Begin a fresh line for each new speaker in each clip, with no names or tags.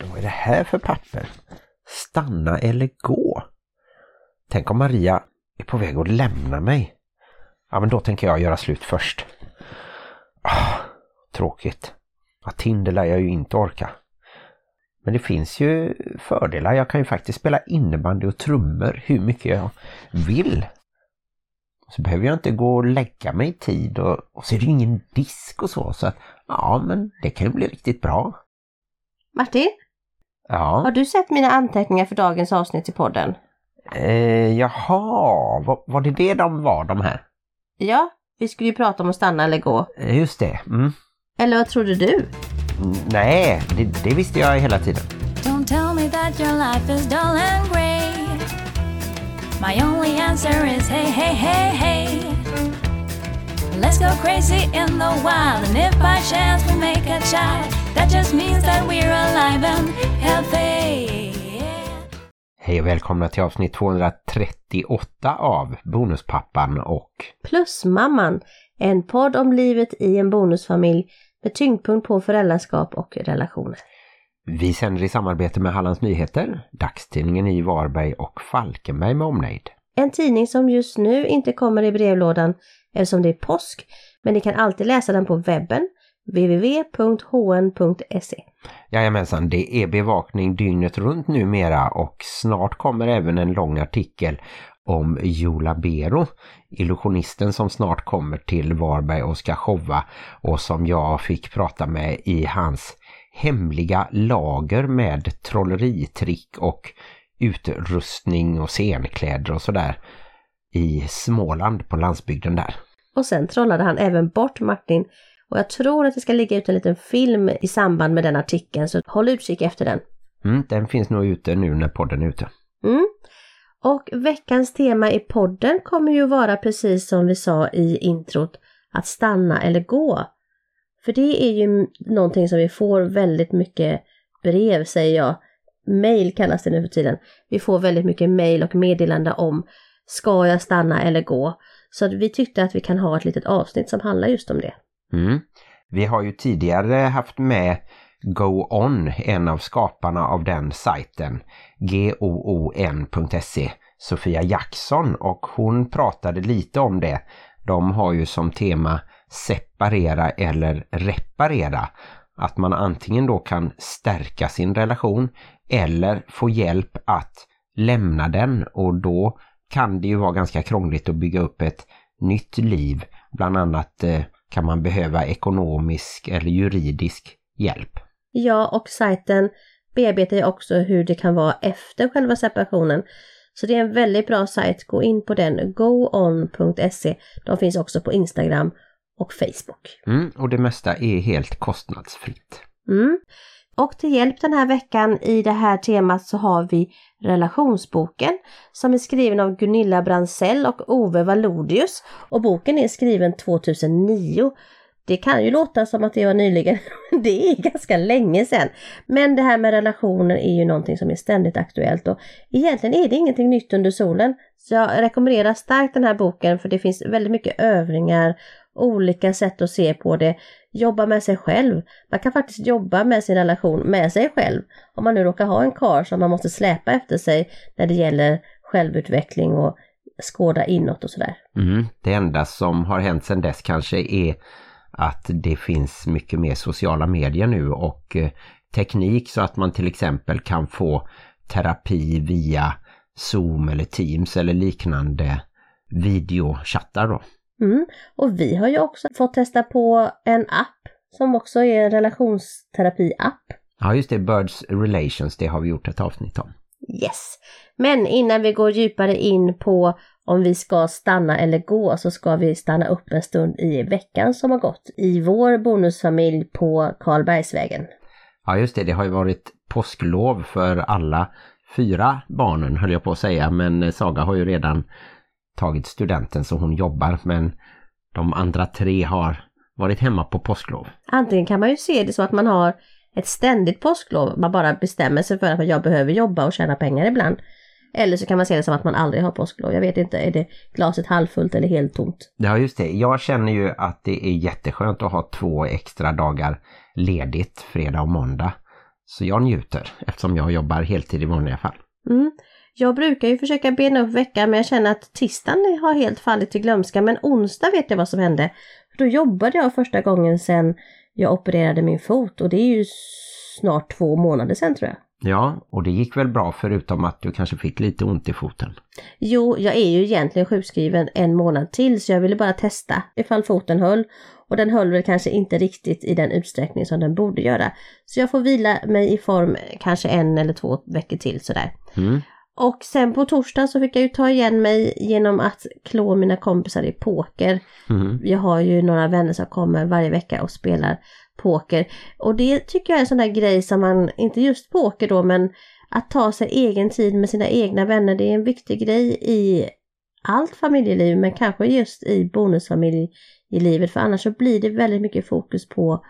Vad är det här för papper? Stanna eller gå? Tänk om Maria är på väg att lämna mig. Ja, men då tänker jag göra slut först. Ah, tråkigt. Ja, Tinder lär jag ju inte orka. Men det finns ju fördelar. Jag kan ju faktiskt spela innebandy och trummor hur mycket jag vill. Så behöver jag inte gå och lägga mig i tid och, och så är det ju ingen disk och så. Så att, ja, men det kan ju bli riktigt bra.
Martin,
Ja.
har du sett mina anteckningar för dagens avsnitt i podden?
Eh, jaha, var, var det det de var de här?
Ja, vi skulle ju prata om att stanna eller gå.
Eh, Just det. Mm.
Eller vad trodde du?
Mm, Nej, det, det visste jag hela tiden.
Don't tell me that your life is dull and grey. My only answer is hey, hey, hey, hey. Let's go crazy in the wild, and if by chance we make a child, that just means that we're alive and healthy.
Hej och välkomna till avsnitt 238 av Bonuspappan och
Plusmamman, en podd om livet i en bonusfamilj med tyngdpunkt på föräldraskap och relationer.
vi sänder i samarbete med Hallands Nyheter, dagstidningen i Varberg och Falkenberg med omnejd.
En tidning som just nu inte kommer i brevlådan eftersom det är påsk, men ni kan alltid läsa den på webben www.hn.se.
Jajamensan, det är bevakning dygnet runt numera och snart kommer även en lång artikel om Jola Bero, illusionisten som snart kommer till Varberg och ska showa och som jag fick prata med i hans hemliga lager med trolleritrick och utrustning och scenkläder och sådär i Småland på landsbygden där.
Och sen trollade han även bort Martin och jag tror att det ska ligga ut en liten film i samband med den artikeln så håll utkik efter den.
Mm, den finns nog ute nu när podden är ute.
Mm. Och veckans tema i podden kommer ju vara precis som vi sa i introt, att stanna eller gå. För det är ju någonting som vi får väldigt mycket brev säger jag. Mail kallas det nu för tiden. Vi får väldigt mycket mail och meddelande om ska jag stanna eller gå? Så vi tyckte att vi kan ha ett litet avsnitt som handlar just om det.
Mm. Vi har ju tidigare haft med Go On, en av skaparna av den sajten, goon.se, Sofia Jackson och hon pratade lite om det. De har ju som tema separera eller reparera. Att man antingen då kan stärka sin relation eller få hjälp att lämna den och då kan det ju vara ganska krångligt att bygga upp ett nytt liv. Bland annat eh, kan man behöva ekonomisk eller juridisk hjälp.
Ja, och sajten bearbetar ju också hur det kan vara efter själva separationen. Så det är en väldigt bra sajt. Gå in på den, goon.se. De finns också på Instagram och Facebook.
Mm, och det mesta är helt kostnadsfritt.
Mm. Och till hjälp den här veckan i det här temat så har vi relationsboken som är skriven av Gunilla Bransell och Ove Valodius. Och boken är skriven 2009. Det kan ju låta som att det var nyligen, det är ganska länge sedan. Men det här med relationer är ju någonting som är ständigt aktuellt och egentligen är det ingenting nytt under solen. Så jag rekommenderar starkt den här boken för det finns väldigt mycket övningar, olika sätt att se på det, jobba med sig själv. Man kan faktiskt jobba med sin relation med sig själv. Om man nu råkar ha en kar som man måste släpa efter sig när det gäller självutveckling och skåda inåt och sådär.
Mm, det enda som har hänt sedan dess kanske är att det finns mycket mer sociala medier nu och eh, teknik så att man till exempel kan få terapi via Zoom eller Teams eller liknande videochattar då.
Mm. Och vi har ju också fått testa på en app som också är en relationsterapi-app.
Ja just det, Birds Relations, det har vi gjort ett avsnitt om.
Yes. Men innan vi går djupare in på om vi ska stanna eller gå så ska vi stanna upp en stund i veckan som har gått i vår bonusfamilj på Karlbergsvägen.
Ja just det, det har ju varit påsklov för alla fyra barnen höll jag på att säga men Saga har ju redan tagit studenten så hon jobbar men de andra tre har varit hemma på påsklov.
Antingen kan man ju se det så att man har ett ständigt påsklov, man bara bestämmer sig för att jag behöver jobba och tjäna pengar ibland. Eller så kan man se det som att man aldrig har påsklov. Jag vet inte, är det glaset halvfullt eller helt tomt?
Ja just det, jag känner ju att det är jätteskönt att ha två extra dagar ledigt fredag och måndag. Så jag njuter eftersom jag jobbar heltid i vanliga fall.
Mm. Jag brukar ju försöka bena upp veckan men jag känner att tisdagen har helt fallit till glömska. Men onsdag vet jag vad som hände. Då jobbade jag första gången sedan jag opererade min fot och det är ju snart två månader sedan tror jag.
Ja, och det gick väl bra förutom att du kanske fick lite ont i foten.
Jo, jag är ju egentligen sjukskriven en månad till så jag ville bara testa ifall foten höll. Och den höll väl kanske inte riktigt i den utsträckning som den borde göra. Så jag får vila mig i form kanske en eller två veckor till sådär.
Mm.
Och sen på torsdag så fick jag ju ta igen mig genom att klå mina kompisar i poker.
Mm.
Jag har ju några vänner som kommer varje vecka och spelar poker. Och det tycker jag är en sån där grej som man, inte just poker då, men att ta sig egen tid med sina egna vänner, det är en viktig grej i allt familjeliv, men kanske just i bonusfamilj i livet, för annars så blir det väldigt mycket fokus på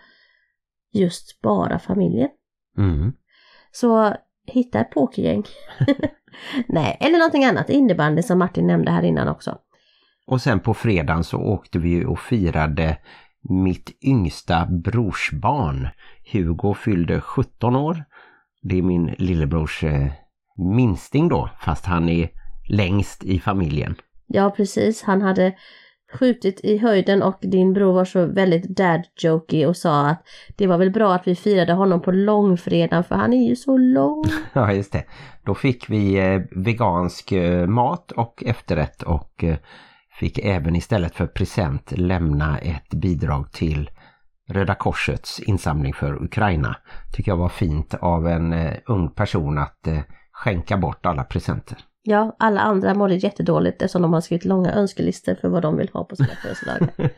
just bara familjen.
Mm.
Så hitta ett pokergäng. Nej, eller någonting annat, innebandy som Martin nämnde här innan också.
Och sen på fredagen så åkte vi och firade mitt yngsta brorsbarn. Hugo fyllde 17 år. Det är min lillebrors eh, minsting då, fast han är längst i familjen.
Ja, precis. Han hade skjutit i höjden och din bror var så väldigt dad-jokey och sa att det var väl bra att vi firade honom på långfredagen för han är ju så lång.
Ja, just det. Då fick vi eh, vegansk eh, mat och efterrätt och eh, fick även istället för present lämna ett bidrag till Röda Korsets insamling för Ukraina. Tycker jag var fint av en ung person att skänka bort alla presenter.
Ja, alla andra mådde jättedåligt eftersom de har skrivit långa önskelistor för vad de vill ha på sina födelsedagar.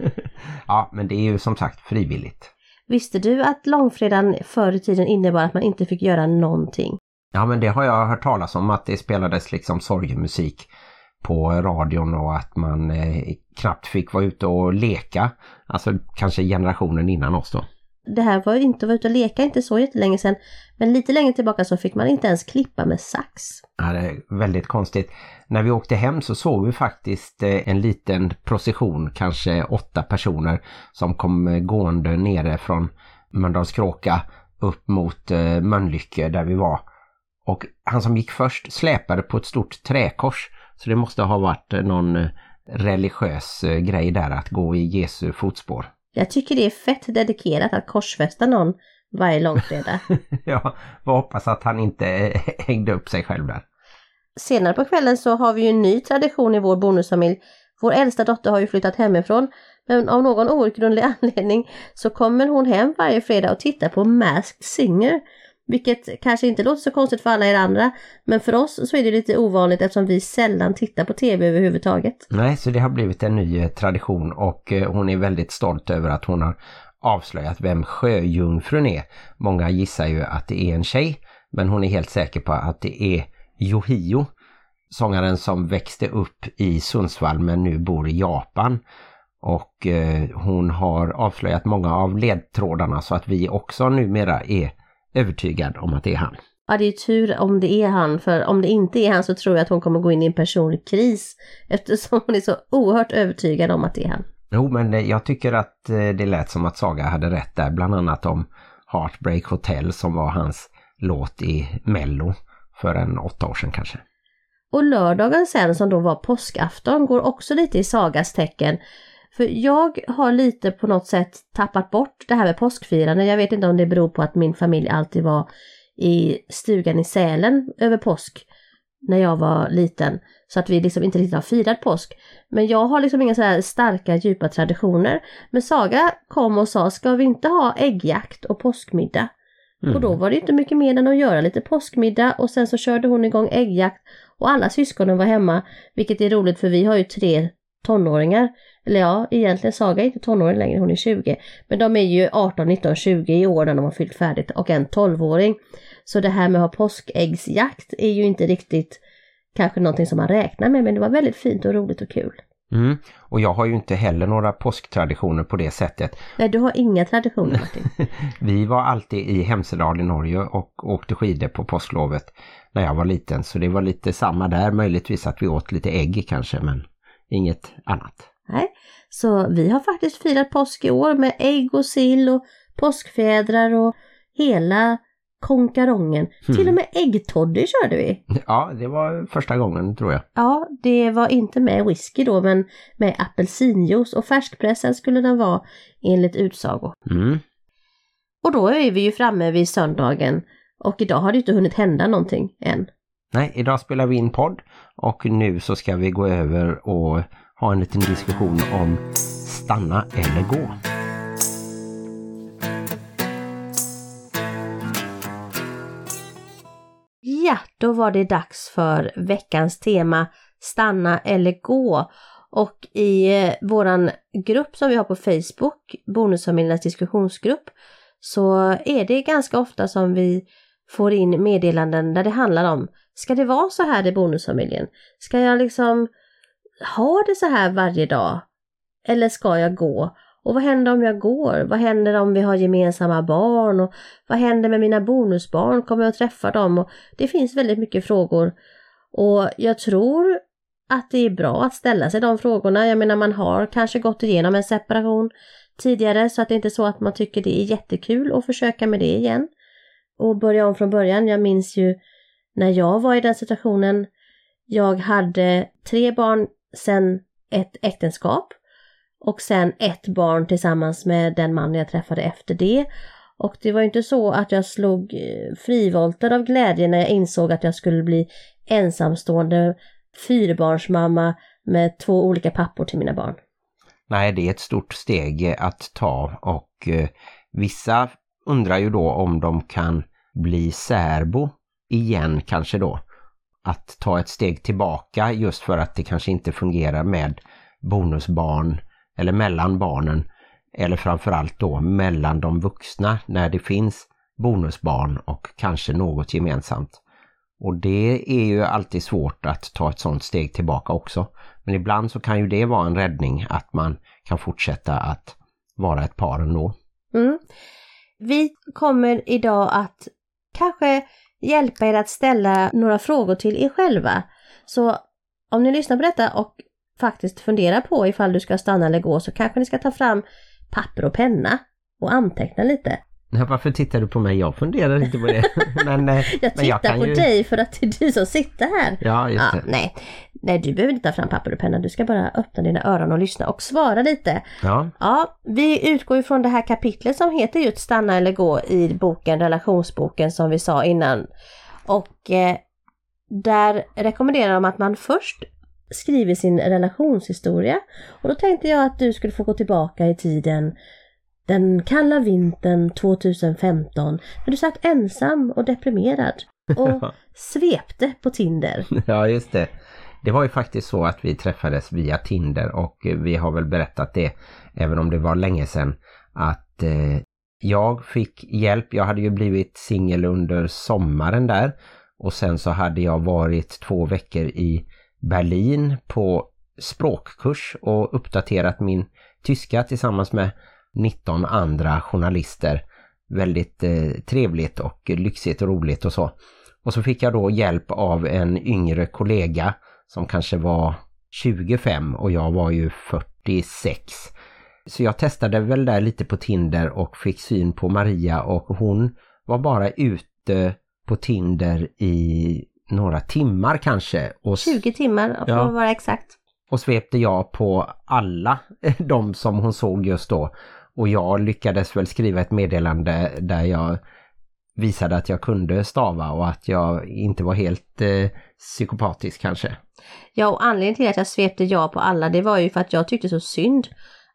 ja, men det är ju som sagt frivilligt.
Visste du att långfredagen förr i tiden innebar att man inte fick göra någonting?
Ja, men det har jag hört talas om att det spelades liksom sorgemusik på radion och att man eh, knappt fick vara ute och leka. Alltså kanske generationen innan oss då.
Det här var ju inte att vara ute och leka inte så jättelänge sedan. Men lite längre tillbaka så fick man inte ens klippa med sax.
Ja, det är väldigt konstigt. När vi åkte hem så såg vi faktiskt eh, en liten procession, kanske åtta personer som kom eh, gående nere från Mölndalskråka upp mot eh, Mölnlycke där vi var. Och han som gick först släpade på ett stort träkors. Så det måste ha varit någon religiös grej där att gå i Jesu fotspår.
Jag tycker det är fett dedikerat att korsfästa någon varje långfredag.
ja, vi hoppas att han inte hängde upp sig själv där.
Senare på kvällen så har vi ju en ny tradition i vår bonusfamilj. Vår äldsta dotter har ju flyttat hemifrån men av någon outgrundlig anledning så kommer hon hem varje fredag och tittar på Masked Singer. Vilket kanske inte låter så konstigt för alla er andra men för oss så är det lite ovanligt eftersom vi sällan tittar på tv överhuvudtaget.
Nej, så det har blivit en ny eh, tradition och eh, hon är väldigt stolt över att hon har avslöjat vem sjöjungfrun är. Många gissar ju att det är en tjej men hon är helt säker på att det är Yohio, sångaren som växte upp i Sundsvall men nu bor i Japan. Och eh, hon har avslöjat många av ledtrådarna så att vi också numera är övertygad om att det är han.
Ja, det är tur om det är han, för om det inte är han så tror jag att hon kommer gå in i en personlig kris eftersom hon är så oerhört övertygad om att det är han.
Jo, men eh, jag tycker att eh, det lät som att Saga hade rätt där, bland annat om Heartbreak Hotel som var hans låt i Mello för en åtta år sedan kanske.
Och lördagen sen som då var påskafton går också lite i Sagas tecken. För jag har lite på något sätt tappat bort det här med påskfirande. Jag vet inte om det beror på att min familj alltid var i stugan i Sälen över påsk när jag var liten. Så att vi liksom inte riktigt har firat påsk. Men jag har liksom inga så här starka djupa traditioner. Men Saga kom och sa, ska vi inte ha äggjakt och påskmiddag? Och då var det inte mycket mer än att göra lite påskmiddag och sen så körde hon igång äggjakt och alla syskonen var hemma. Vilket är roligt för vi har ju tre tonåringar. Eller ja, egentligen Saga är inte tonåring längre, hon är 20. Men de är ju 18, 19, 20 i år när de har fyllt färdigt och en 12-åring. Så det här med att ha påskäggsjakt är ju inte riktigt kanske någonting som man räknar med men det var väldigt fint och roligt och kul.
Mm. Och jag har ju inte heller några påsktraditioner på det sättet.
Nej, du har inga traditioner Martin.
Vi var alltid i Hemsedal i Norge och åkte skidor på påsklovet när jag var liten. Så det var lite samma där, möjligtvis att vi åt lite ägg kanske men inget annat.
Nej, så vi har faktiskt firat påsk i år med ägg och sill och påskfjädrar och hela konkarongen. Till och med äggtoddy körde vi.
Ja, det var första gången tror jag.
Ja, det var inte med whisky då men med apelsinjuice och färskpressad skulle den vara enligt utsago.
Mm.
Och då är vi ju framme vid söndagen och idag har det inte hunnit hända någonting än.
Nej, idag spelar vi in podd och nu så ska vi gå över och ha en liten diskussion om stanna eller gå.
Ja, då var det dags för veckans tema Stanna eller gå. Och i eh, våran grupp som vi har på Facebook, Bonusfamiljernas diskussionsgrupp, så är det ganska ofta som vi får in meddelanden där det handlar om Ska det vara så här i bonusfamiljen? Ska jag liksom ha det så här varje dag? Eller ska jag gå? Och vad händer om jag går? Vad händer om vi har gemensamma barn? Och vad händer med mina bonusbarn? Kommer jag att träffa dem? Och det finns väldigt mycket frågor. Och jag tror att det är bra att ställa sig de frågorna. Jag menar man har kanske gått igenom en separation tidigare så att det inte är så att man tycker det är jättekul att försöka med det igen. Och börja om från början. Jag minns ju när jag var i den situationen. Jag hade tre barn sen ett äktenskap och sen ett barn tillsammans med den man jag träffade efter det. Och det var inte så att jag slog eh, frivolter av glädje när jag insåg att jag skulle bli ensamstående fyrbarnsmamma med två olika pappor till mina barn.
Nej, det är ett stort steg att ta och eh, vissa undrar ju då om de kan bli särbo igen kanske då. Att ta ett steg tillbaka just för att det kanske inte fungerar med bonusbarn eller mellan barnen eller framförallt då mellan de vuxna när det finns bonusbarn och kanske något gemensamt. Och det är ju alltid svårt att ta ett sådant steg tillbaka också. Men ibland så kan ju det vara en räddning att man kan fortsätta att vara ett par ändå.
Mm. Vi kommer idag att kanske hjälpa er att ställa några frågor till er själva. Så om ni lyssnar på detta och faktiskt funderar på ifall du ska stanna eller gå så kanske ni ska ta fram papper och penna och anteckna lite.
Nej, varför tittar du på mig? Jag funderar inte på det. men, eh,
Jag
men
tittar
kan
på
ju...
dig för att det är du som sitter här.
Ja, just
Ja,
det.
nej. nej, du behöver inte ta fram papper och penna. Du ska bara öppna dina öron och lyssna och svara lite.
Ja,
Ja, vi utgår ifrån det här kapitlet som heter just Stanna eller gå i boken Relationsboken som vi sa innan. Och eh, där rekommenderar de att man först skriver sin relationshistoria. Och då tänkte jag att du skulle få gå tillbaka i tiden den kalla vintern 2015 när du satt ensam och deprimerad och svepte på Tinder.
ja, just det. Det var ju faktiskt så att vi träffades via Tinder och vi har väl berättat det, även om det var länge sedan, att eh, jag fick hjälp. Jag hade ju blivit singel under sommaren där och sen så hade jag varit två veckor i Berlin på språkkurs och uppdaterat min tyska tillsammans med 19 andra journalister. Väldigt eh, trevligt och lyxigt och roligt och så. Och så fick jag då hjälp av en yngre kollega som kanske var 25 och jag var ju 46. Så jag testade väl där lite på Tinder och fick syn på Maria och hon var bara ute på Tinder i några timmar kanske. Och,
20 timmar för
Ja.
att vara exakt.
och svepte jag på alla de som hon såg just då. Och jag lyckades väl skriva ett meddelande där jag visade att jag kunde stava och att jag inte var helt eh, psykopatisk kanske.
Ja, och anledningen till att jag svepte ja på alla det var ju för att jag tyckte så synd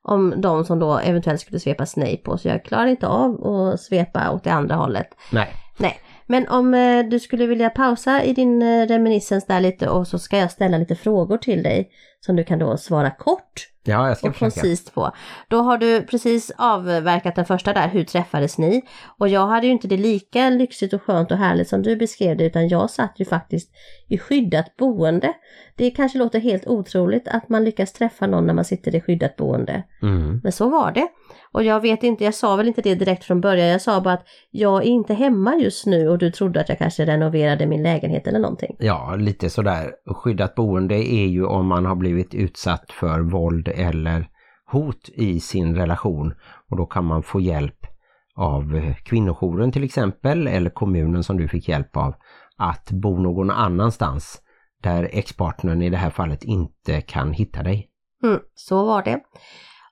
om de som då eventuellt skulle svepa nej på. Så jag klarar inte av att svepa åt det andra hållet.
Nej,
Nej, men om eh, du skulle vilja pausa i din eh, reminiscens där lite och så ska jag ställa lite frågor till dig som du kan då svara kort
ja jag ska
och
försöka.
koncist på. Då har du precis avverkat den första där, hur träffades ni? Och jag hade ju inte det lika lyxigt och skönt och härligt som du beskrev det utan jag satt ju faktiskt i skyddat boende. Det kanske låter helt otroligt att man lyckas träffa någon när man sitter i skyddat boende.
Mm.
Men så var det. Och jag vet inte, jag sa väl inte det direkt från början. Jag sa bara att jag är inte hemma just nu och du trodde att jag kanske renoverade min lägenhet eller någonting.
Ja, lite sådär. Skyddat boende är ju om man har blivit utsatt för våld eller hot i sin relation. Och då kan man få hjälp av eh, kvinnojouren till exempel eller kommunen som du fick hjälp av att bo någon annanstans där ex-partnern i det här fallet inte kan hitta dig.
Mm, så var det.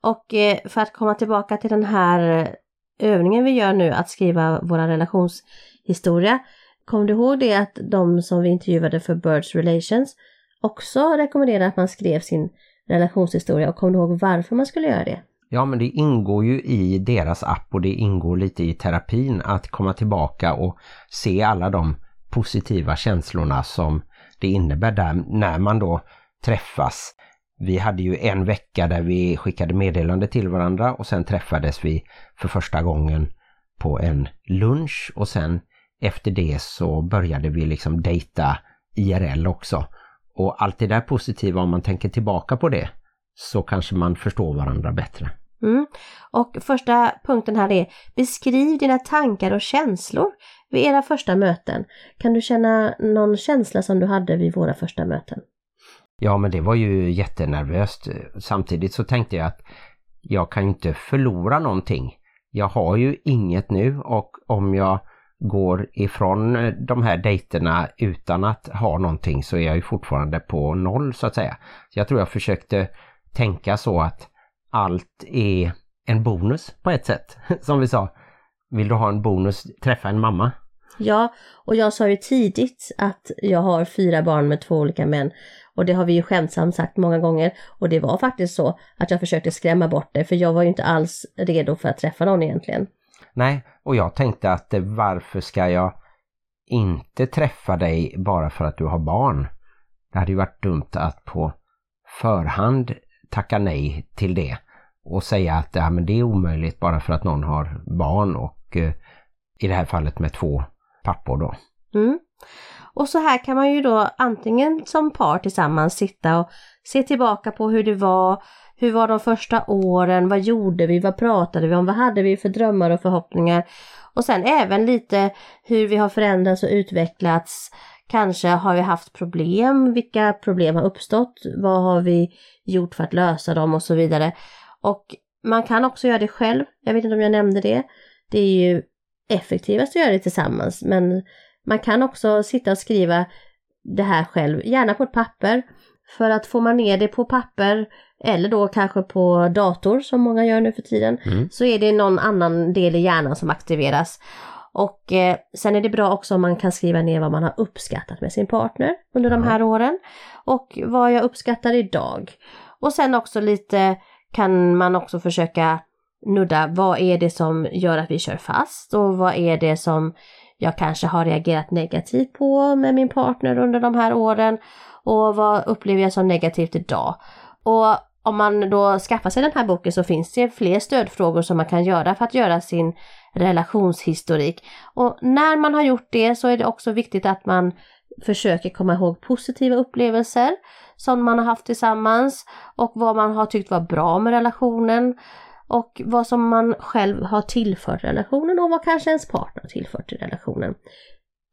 Och eh, för att komma tillbaka till den här eh, övningen vi gör nu, att skriva vår relationshistoria. Kom du ihåg det att de som vi intervjuade för Birds Relations också rekommenderade att man skrev sin relationshistoria och kom du ihåg varför man skulle göra det?
Ja men det ingår ju i deras app och det ingår lite i terapin att komma tillbaka och se alla de positiva känslorna som det innebär där när man då träffas. Vi hade ju en vecka där vi skickade meddelande till varandra och sen träffades vi för första gången på en lunch och sen efter det så började vi liksom dejta IRL också. Och allt det där positiva om man tänker tillbaka på det så kanske man förstår varandra bättre.
Mm. Och första punkten här är beskriv dina tankar och känslor vid era första möten. Kan du känna någon känsla som du hade vid våra första möten?
Ja men det var ju jättenervöst. Samtidigt så tänkte jag att jag kan ju inte förlora någonting. Jag har ju inget nu och om jag går ifrån eh, de här dejterna utan att ha någonting så är jag ju fortfarande på noll så att säga. Så jag tror jag försökte tänka så att allt är en bonus på ett sätt. Som vi sa, vill du ha en bonus, träffa en mamma.
Ja, och jag sa ju tidigt att jag har fyra barn med två olika män. Och det har vi ju skämtsamt sagt många gånger. Och det var faktiskt så att jag försökte skrämma bort det, för jag var ju inte alls redo för att träffa någon egentligen.
Nej, och jag tänkte att eh, varför ska jag inte träffa dig bara för att du har barn? Det hade ju varit dumt att på förhand tacka nej till det och säga att ja, men det är omöjligt bara för att någon har barn och eh, i det här fallet med två pappor då.
Mm. Och så här kan man ju då antingen som par tillsammans sitta och se tillbaka på hur det var, hur var de första åren, vad gjorde vi, vad pratade vi om, vad hade vi för drömmar och förhoppningar. Och sen även lite hur vi har förändrats och utvecklats. Kanske har vi haft problem, vilka problem har uppstått, vad har vi gjort för att lösa dem och så vidare. Och man kan också göra det själv, jag vet inte om jag nämnde det. Det är ju effektivast att göra det tillsammans men man kan också sitta och skriva det här själv, gärna på ett papper. För att får man ner det på papper eller då kanske på dator som många gör nu för tiden
Mm.
så är det någon annan del i hjärnan som aktiveras. Och eh, sen är det bra också om man kan skriva ner vad man har uppskattat med sin partner under de här åren. Och vad jag uppskattar idag. Och sen också lite kan man också försöka nudda, vad är det som gör att vi kör fast och vad är det som jag kanske har reagerat negativt på med min partner under de här åren och vad upplever jag som negativt idag. Och om man då skaffar sig den här boken så finns det fler stödfrågor som man kan göra för att göra sin relationshistorik. Och när man har gjort det så är det också viktigt att man försöker komma ihåg positiva upplevelser som man har haft tillsammans och vad man har tyckt var bra med relationen och vad som man själv har tillfört relationen och vad kanske ens partner har tillfört till relationen.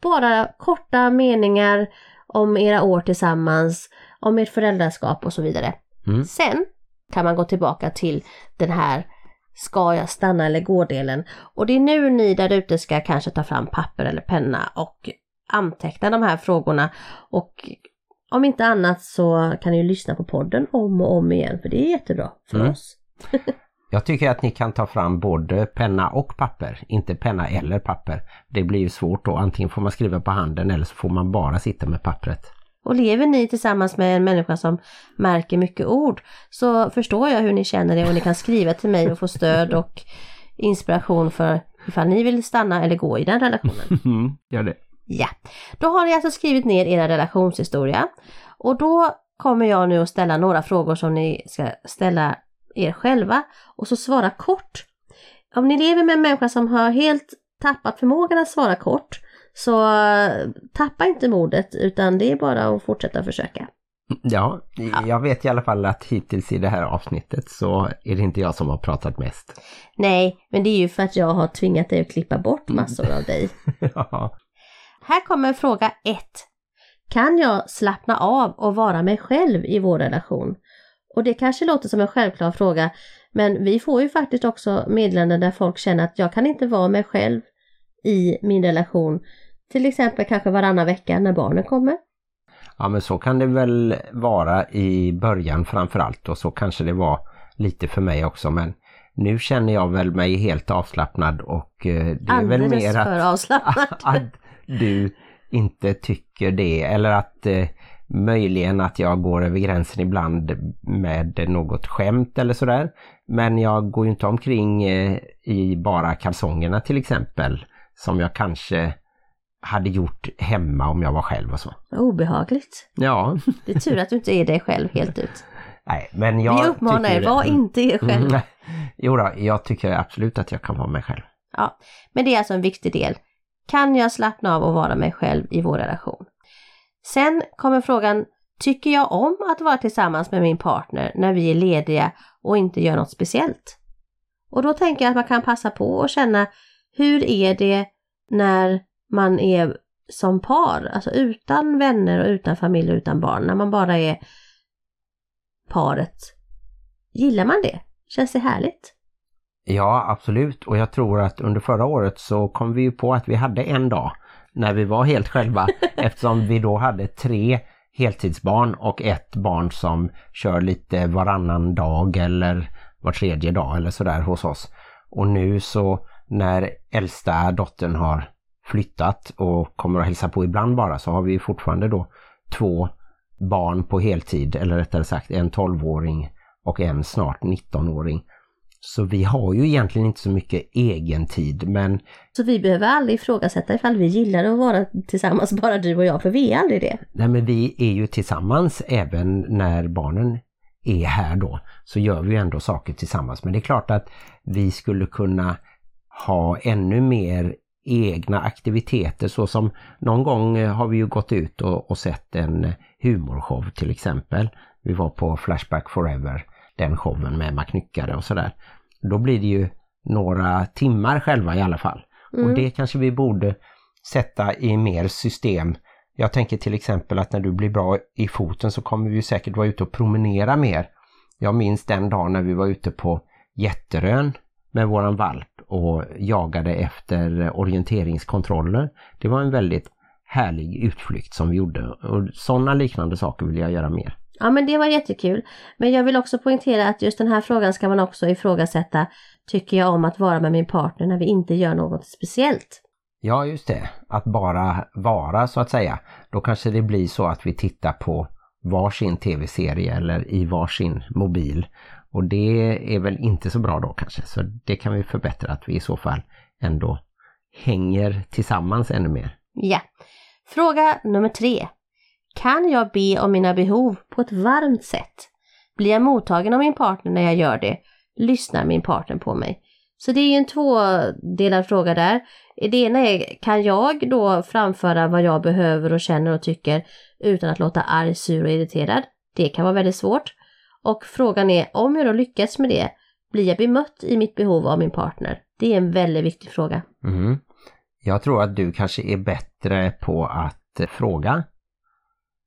Bara korta meningar om era år tillsammans, om ert föräldraskap och så vidare.
Mm.
Sen kan man gå tillbaka till den här ska jag stanna eller gå-delen. Och det är nu ni där ute ska kanske ta fram papper eller penna och anteckna de här frågorna. Och om inte annat så kan ni ju lyssna på podden om och om igen för det är jättebra för
Mm.
oss.
Jag tycker att ni kan ta fram både penna och papper, inte penna eller papper. Det blir ju svårt då, antingen får man skriva på handen eller så får man bara sitta med pappret.
Och lever ni tillsammans med en människa som märker mycket ord så förstår jag hur ni känner det och ni kan skriva till mig och få stöd och inspiration för ifall ni vill stanna eller gå i den relationen.
Mm, gör det.
Ja, då har ni alltså skrivit ner era relationshistoria och då kommer jag nu att ställa några frågor som ni ska ställa er själva och så svara kort. Om ni lever med en människa som har helt tappat förmågan att svara kort så eh, tappa inte modet utan det är bara att fortsätta försöka.
Ja, jag vet i alla fall att hittills i det här avsnittet så är det inte jag som har pratat mest.
Nej, men det är ju för att jag har tvingat dig att klippa bort massor av dig.
Ja.
Här kommer fråga 1. Kan jag slappna av och vara mig själv i vår relation? Och det kanske låter som en självklar fråga, men vi får ju faktiskt också meddelanden där folk känner att jag kan inte vara mig själv i min relation. Till exempel kanske varannan vecka när barnen kommer.
Ja men så kan det väl vara i början framförallt och så kanske det var lite för mig också men nu känner jag väl mig helt avslappnad och eh, det är väl
Alldeles
mer att,
avslappnad.
att du inte tycker det eller att eh, möjligen att jag går över gränsen ibland med något skämt eller sådär. Men jag går ju inte omkring eh, i bara kalsongerna till exempel som jag kanske hade gjort hemma om jag var själv och så.
Obehagligt.
Ja,
Det är tur att du inte är dig själv helt ut.
nej men jag
Vi uppmanar er, var inte er själv.
Mm, Jo då, jag tycker absolut att jag kan vara mig själv.
Ja, men det är alltså en viktig del. Kan jag slappna av och vara mig själv i vår relation? Sen kommer frågan, tycker jag om att vara tillsammans med min partner när vi är lediga och inte gör något speciellt? Och då tänker jag att man kan passa på och känna, hur är det när man är som par, alltså utan vänner och utan familj och utan barn, när man bara är paret. Gillar man det? Känns det härligt?
Ja, absolut. Och jag tror att under förra året så kom vi ju på att vi hade en dag när vi var helt själva eftersom vi då hade tre heltidsbarn och ett barn som kör lite varannan dag eller var tredje dag eller sådär hos oss. Och nu så när äldsta dottern har flyttat och kommer att hälsa på ibland bara så har vi fortfarande då två barn på heltid eller rättare sagt en 12-åring och en snart 19-åring. Så vi har ju egentligen inte så mycket egen tid men
Så vi behöver aldrig ifrågasätta ifall vi gillar att vara tillsammans, bara du och jag, för vi är aldrig det.
Nej men vi är ju tillsammans även när barnen är här då. Så gör vi ju ändå saker tillsammans. Men det är klart att vi skulle kunna ha ännu mer egna aktiviteter så som någon gång eh, har vi ju gått ut och, och sett en humorshow till exempel. Vi var på Flashback Forever, den showen med Maknyckare och sådär. Då blir det ju några timmar själva i alla fall. Och det kanske vi borde sätta i mer system. Jag tänker till exempel att när du blir bra i foten så kommer vi säkert vara ute och promenera mer. Jag minns den dag när vi var ute på Jätterön med våran valp och jagade efter orienteringskontroller. Det var en väldigt härlig utflykt som vi gjorde och sådana liknande saker vill jag göra mer.
Ja men det var jättekul. Men jag vill också poängtera att just den här frågan ska man också ifrågasätta. Tycker jag om att vara med min partner när vi inte gör något speciellt?
Ja, just det. Att bara vara så att säga. Då kanske det blir så att vi tittar på varsin tv-serie eller i varsin mobil. Och det är väl inte så bra då kanske. Så det kan vi förbättra att vi i så fall ändå hänger tillsammans ännu mer.
Ja. Fråga nummer tre. Kan jag be om mina behov på ett varmt sätt? Blir jag mottagen av min partner när jag gör det? Lyssnar min partner på mig? Så det är ju en tvådelad fråga där. Det ena är, kan jag då framföra vad jag behöver och känner och tycker utan att låta arg, sur och irriterad? Det kan vara väldigt svårt. Och frågan är, om jag då lyckas med det, blir jag bemött i mitt behov av min partner? Det är en väldigt viktig fråga.
Mm. Jag tror att du kanske är bättre på att eh, fråga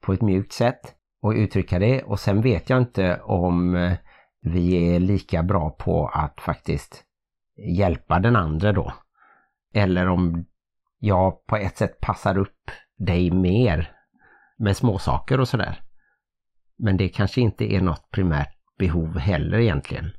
på ett mjukt sätt och uttrycka det och sen vet jag inte om eh, vi är lika bra på att faktiskt hjälpa den andra då. Eller om jag på ett sätt passar upp dig mer med småsaker och sådär. Men det kanske inte är något primärt behov heller egentligen.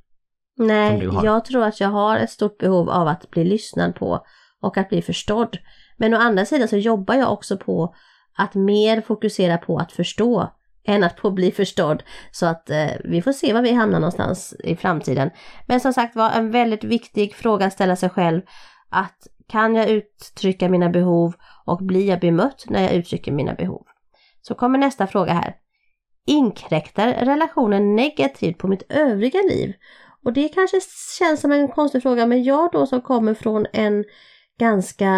Nej, jag tror att jag har ett stort behov av att bli lyssnad på och att bli förstådd. Men å andra sidan så jobbar jag också på att mer fokusera på att förstå än att på bli förstådd. Så att eh, vi får se var vi hamnar någonstans i framtiden. Men som sagt var en väldigt viktig fråga att ställa sig själv. Att kan jag uttrycka mina behov och blir jag bemött när jag uttrycker mina behov? Så kommer nästa fråga här. Inkräktar relationen negativt på mitt övriga liv? Och det kanske känns som en konstig fråga, men jag då som kommer från en ganska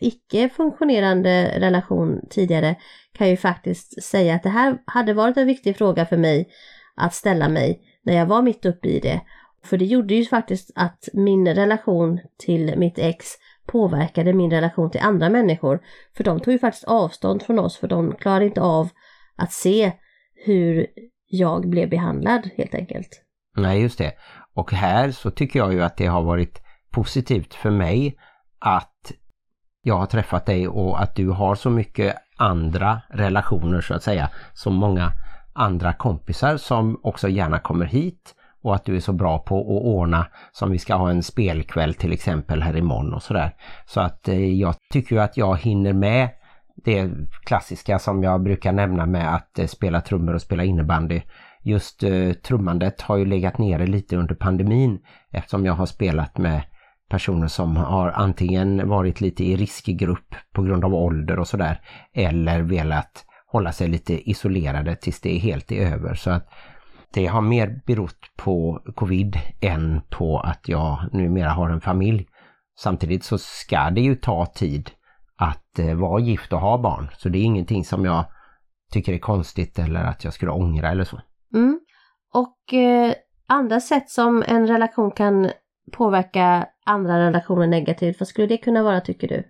icke-funktionerande relation tidigare kan ju faktiskt säga att det här hade varit en viktig fråga för mig att ställa mig när jag var mitt uppe i det. För det gjorde ju faktiskt att min relation till mitt ex påverkade min relation till andra människor. För de tog ju faktiskt avstånd från oss för de klarade inte av att se hur jag blev behandlad helt enkelt.
Nej, just det. Och här så tycker jag ju att det har varit positivt för mig att jag har träffat dig och att du har så mycket andra relationer så att säga. Så många andra kompisar som också gärna kommer hit och att du är så bra på att ordna som vi ska ha en spelkväll till exempel här imorgon och sådär. Så att eh, jag tycker att jag hinner med det klassiska som jag brukar nämna med att eh, spela trummor och spela innebandy. Just eh, trummandet har ju legat nere lite under pandemin eftersom jag har spelat med personer som har antingen varit lite i riskgrupp på grund av ålder och sådär eller velat hålla sig lite isolerade tills det är helt är över. Så att det har mer berott på covid än på att jag numera har en familj. Samtidigt så ska det ju ta tid att eh, vara gift och ha barn. Så det är ingenting som jag tycker är konstigt eller att jag skulle ångra eller så.
Mm. Och eh, andra sätt som en relation kan påverka andra relationer negativt, vad skulle det kunna vara tycker du?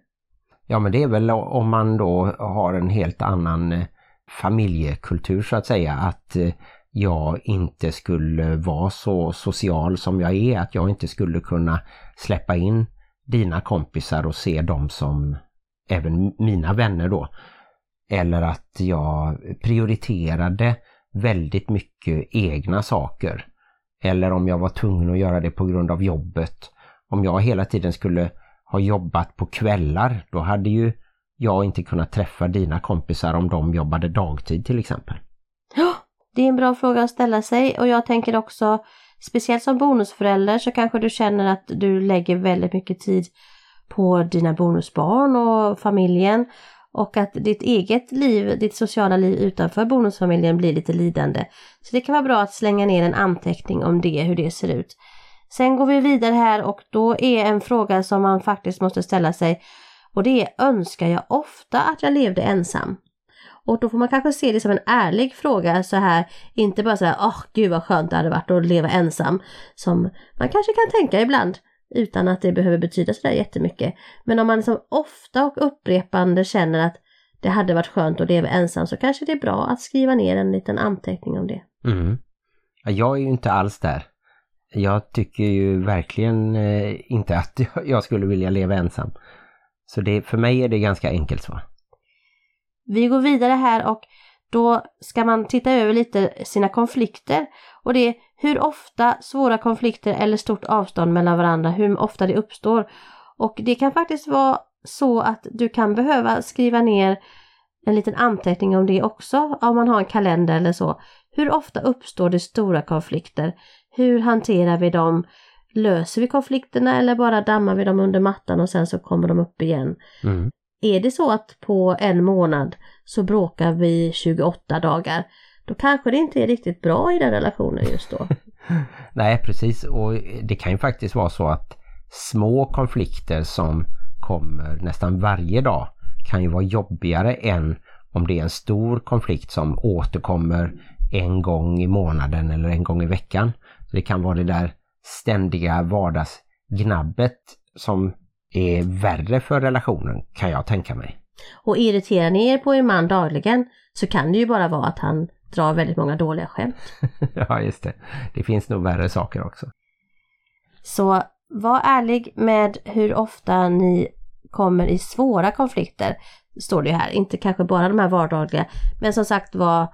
Ja men det är väl om man då har en helt annan eh, familjekultur så att säga. Att eh, jag inte skulle vara så social som jag är. Att jag inte skulle kunna släppa in dina kompisar och se dem som även mina vänner då. Eller att jag prioriterade väldigt mycket egna saker. Eller om jag var tvungen att göra det på grund av jobbet. Om jag hela tiden skulle ha jobbat på kvällar, då hade ju jag inte kunnat träffa dina kompisar om de jobbade dagtid till exempel.
Ja, det är en bra fråga att ställa sig och jag tänker också, speciellt som bonusförälder så kanske du känner att du lägger väldigt mycket tid på dina bonusbarn och familjen och att ditt eget liv, ditt sociala liv utanför bonusfamiljen blir lite lidande. Så det kan vara bra att slänga ner en anteckning om det, hur det ser ut. Sen går vi vidare här och då är en fråga som man faktiskt måste ställa sig och det är önskar jag ofta att jag levde ensam? Och då får man kanske se det som en ärlig fråga så här, inte bara så här, åh oh, gud vad skönt det hade varit att leva ensam, som man kanske kan tänka ibland utan att det behöver betyda sådär jättemycket. Men om man liksom ofta och upprepande känner att det hade varit skönt att leva ensam så kanske det är bra att skriva ner en liten anteckning om det.
Mm. Jag är ju inte alls där. Jag tycker ju verkligen eh, inte att jag skulle vilja leva ensam. Så det, för mig är det ganska enkelt svar.
Vi går vidare här och då ska man titta över lite sina konflikter. Och det är hur ofta svåra konflikter eller stort avstånd mellan varandra, hur ofta det uppstår. Och det kan faktiskt vara så att du kan behöva skriva ner en liten anteckning om det också, om man har en kalender eller så. Hur ofta uppstår det stora konflikter? Hur hanterar vi dem? Löser vi konflikterna eller bara dammar vi dem under mattan och sen så kommer de upp igen? Mm. Är det så att på en månad så bråkar vi 28 dagar, då kanske det inte är riktigt bra i den relationen just då.
Nej, precis. Och det kan ju faktiskt vara så att små konflikter som kommer nästan varje dag kan ju vara jobbigare än om det är en stor konflikt som återkommer en gång i månaden eller en gång i veckan. Så Det kan vara det där ständiga vardagsgnabbet som är värre för relationen kan jag tänka mig.
Och irriterar ni er på er man dagligen så kan det ju bara vara att han drar väldigt många dåliga skämt.
ja, just det. Det finns nog värre saker också.
Så var ärlig med hur ofta ni kommer i svåra konflikter, står det här. Inte kanske bara de här vardagliga, men som sagt var,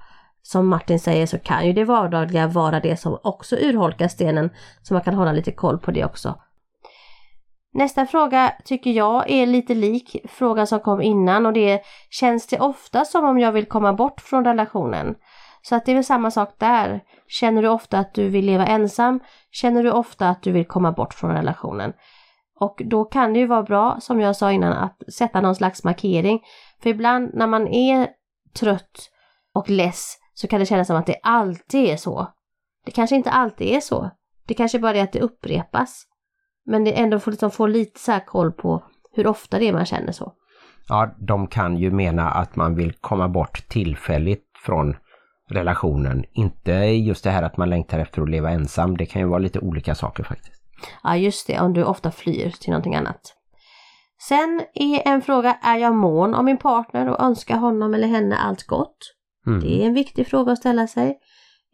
som Martin säger så kan ju det vardagliga vara det som också urholkar stenen, så man kan hålla lite koll på det också. Nästa fråga tycker jag är lite lik frågan som kom innan och det är Känns det ofta som om jag vill komma bort från relationen? Så att det är väl samma sak där. Känner du ofta att du vill leva ensam? Känner du ofta att du vill komma bort från relationen? Och då kan det ju vara bra, som jag sa innan, att sätta någon slags markering. För ibland när man är trött och less så kan det kännas som att det alltid är så. Det kanske inte alltid är så. Det kanske bara är att det upprepas. Men det är ändå får liksom få lite så koll på hur ofta det är man känner så.
Ja, de kan ju mena att man vill komma bort tillfälligt från relationen. Inte just det här att man längtar efter att leva ensam. Det kan ju vara lite olika saker faktiskt.
Ja, just det. Om du ofta flyr till någonting annat. Sen är en fråga, är jag mån om min partner och önskar honom eller henne allt gott? Mm. Det är en viktig fråga att ställa sig.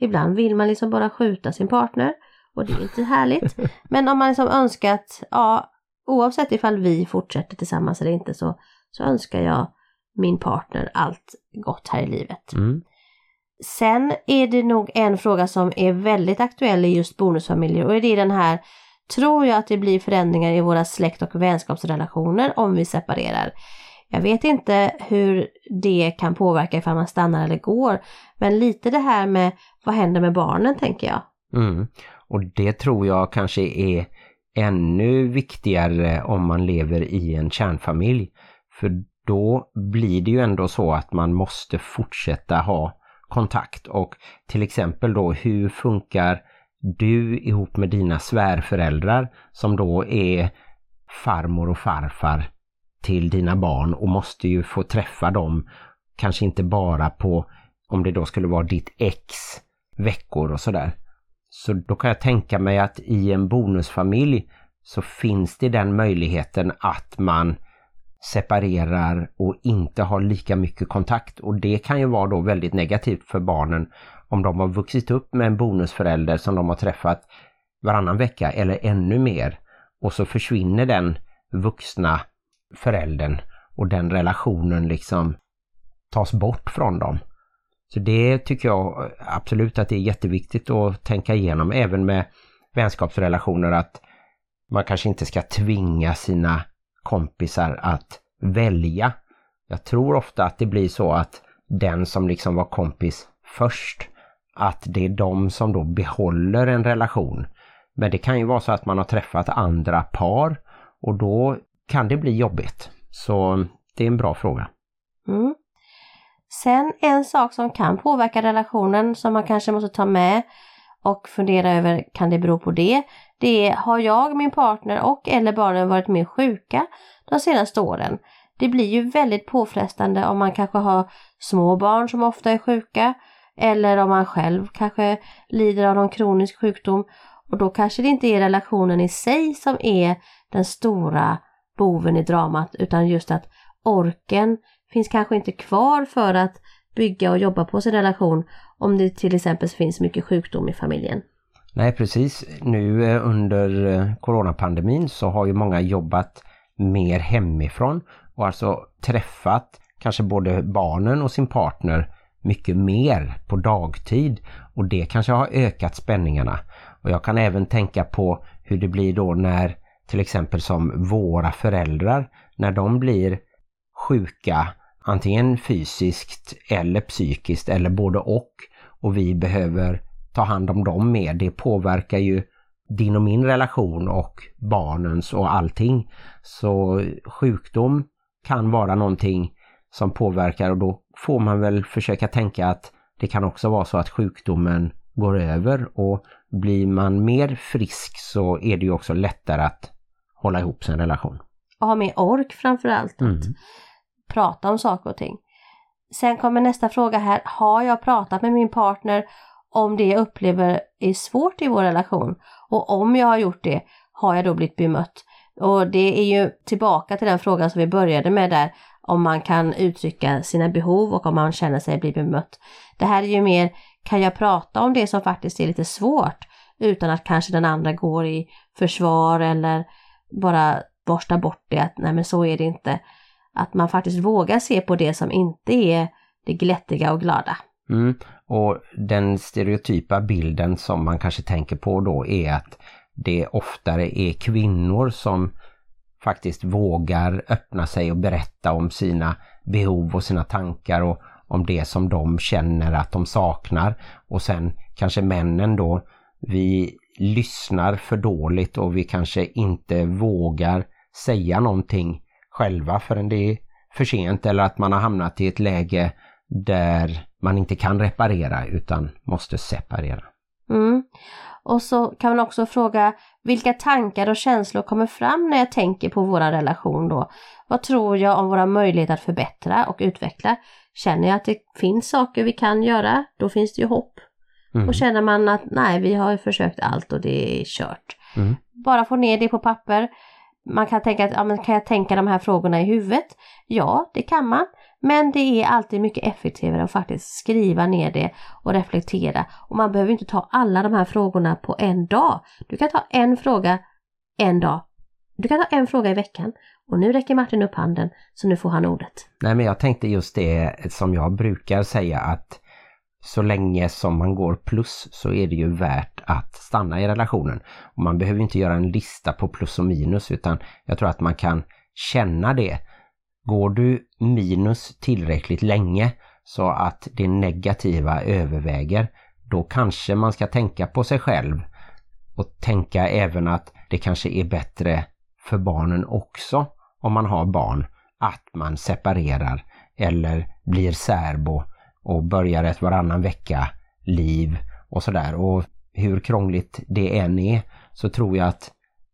Ibland vill man liksom bara skjuta sin partner och det är inte härligt. Men om man liksom önskar att, ja, oavsett ifall vi fortsätter tillsammans eller inte så, så önskar jag min partner allt gott här i livet.
Mm.
Sen är det nog en fråga som är väldigt aktuell i just bonusfamiljer och det är den här Tror jag att det blir förändringar i våra släkt och vänskapsrelationer om vi separerar? Jag vet inte hur det kan påverka ifall man stannar eller går. Men lite det här med vad händer med barnen tänker jag.
Mm. Och det tror jag kanske är ännu viktigare om man lever i en kärnfamilj. För då blir det ju ändå så att man måste fortsätta ha kontakt och till exempel då hur funkar du ihop med dina svärföräldrar som då är farmor och farfar till dina barn och måste ju få träffa dem kanske inte bara på om det då skulle vara ditt ex veckor och sådär. Så då kan jag tänka mig att i en bonusfamilj så finns det den möjligheten att man separerar och inte har lika mycket kontakt och det kan ju vara då väldigt negativt för barnen om de har vuxit upp med en bonusförälder som de har träffat varannan vecka eller ännu mer och så försvinner den vuxna föräldern och den relationen liksom tas bort från dem. Så det tycker jag absolut att det är jätteviktigt att tänka igenom även med vänskapsrelationer att man kanske inte ska tvinga sina kompisar att välja. Jag tror ofta att det blir så att den som liksom var kompis först, att det är de som då behåller en relation. Men det kan ju vara så att man har träffat andra par och då kan det bli jobbigt. Så det är en bra fråga.
Mm. Sen en sak som kan påverka relationen som man kanske måste ta med och fundera över, kan det bero på det? Det är, har jag, min partner och eller barnen varit mer sjuka de senaste åren? Det blir ju väldigt påfrestande om man kanske har små barn som ofta är sjuka eller om man själv kanske lider av någon kronisk sjukdom och då kanske det inte är relationen i sig som är den stora boven i dramat utan just att orken finns kanske inte kvar för att bygga och jobba på sin relation om det till exempel finns mycket sjukdom i familjen.
Nej precis, nu eh, under eh, coronapandemin så har ju många jobbat mer hemifrån och alltså träffat kanske både barnen och sin partner mycket mer på dagtid och det kanske har ökat spänningarna. Och jag kan även tänka på hur det blir då när till exempel som våra föräldrar, när de blir sjuka antingen fysiskt eller psykiskt eller både och och vi behöver ta hand om dem mer. Det påverkar ju din och min relation och barnens och allting. Så sjukdom kan vara någonting som påverkar och då får man väl försöka tänka att det kan också vara så att sjukdomen går över och blir man mer frisk så är det ju också lättare att hålla ihop sin relation.
Och ha mer ork framförallt.
Mm.
Att prata om saker och ting. Sen kommer nästa fråga här. Har jag pratat med min partner om det jag upplever är svårt i vår relation? Och om jag har gjort det, har jag då blivit bemött? Och det är ju tillbaka till den frågan som vi började med där, om man kan uttrycka sina behov och om man känner sig bli bemött. Det här är ju mer, kan jag prata om det som faktiskt är lite svårt utan att kanske den andra går i försvar eller bara borstar bort det, att nej men så är det inte. Att man faktiskt vågar se på det som inte är det glättiga och glada.
Mm. Och den stereotypa bilden som man kanske tänker på då är att det oftare är kvinnor som faktiskt vågar öppna sig och berätta om sina behov och sina tankar och om det som de känner att de saknar. Och sen kanske männen då, vi lyssnar för dåligt och vi kanske inte vågar säga någonting själva förrän det är för sent eller att man har hamnat i ett läge där man inte kan reparera utan måste separera.
Mm. Och så kan man också fråga vilka tankar och känslor kommer fram när jag tänker på vår relation då? Vad tror jag om våra möjligheter att förbättra och utveckla? Känner jag att det finns saker vi kan göra, då finns det ju hopp.
Mm.
Och känner man att nej, vi har ju försökt allt och det är kört.
Mm.
Bara få ner det på papper. Man kan tänka att, ja men kan jag tänka de här frågorna i huvudet? Ja, det kan man. Men det är alltid mycket effektivare att faktiskt skriva ner det och reflektera. Och man behöver inte ta alla de här frågorna på en dag. Du kan ta en fråga en dag. Du kan ta en fråga i veckan. Och nu räcker Martin upp handen, så nu får han ordet.
Nej men jag tänkte just det som jag brukar säga att så länge som man går plus så är det ju värt att stanna i relationen. Och man behöver inte göra en lista på plus och minus utan jag tror att man kan känna det. Går du minus tillräckligt länge så att det negativa överväger, då kanske man ska tänka på sig själv och tänka även att det kanske är bättre för barnen också om man har barn att man separerar eller blir särbo och börjar ett varannan vecka liv och sådär. Och hur krångligt det än är så tror jag att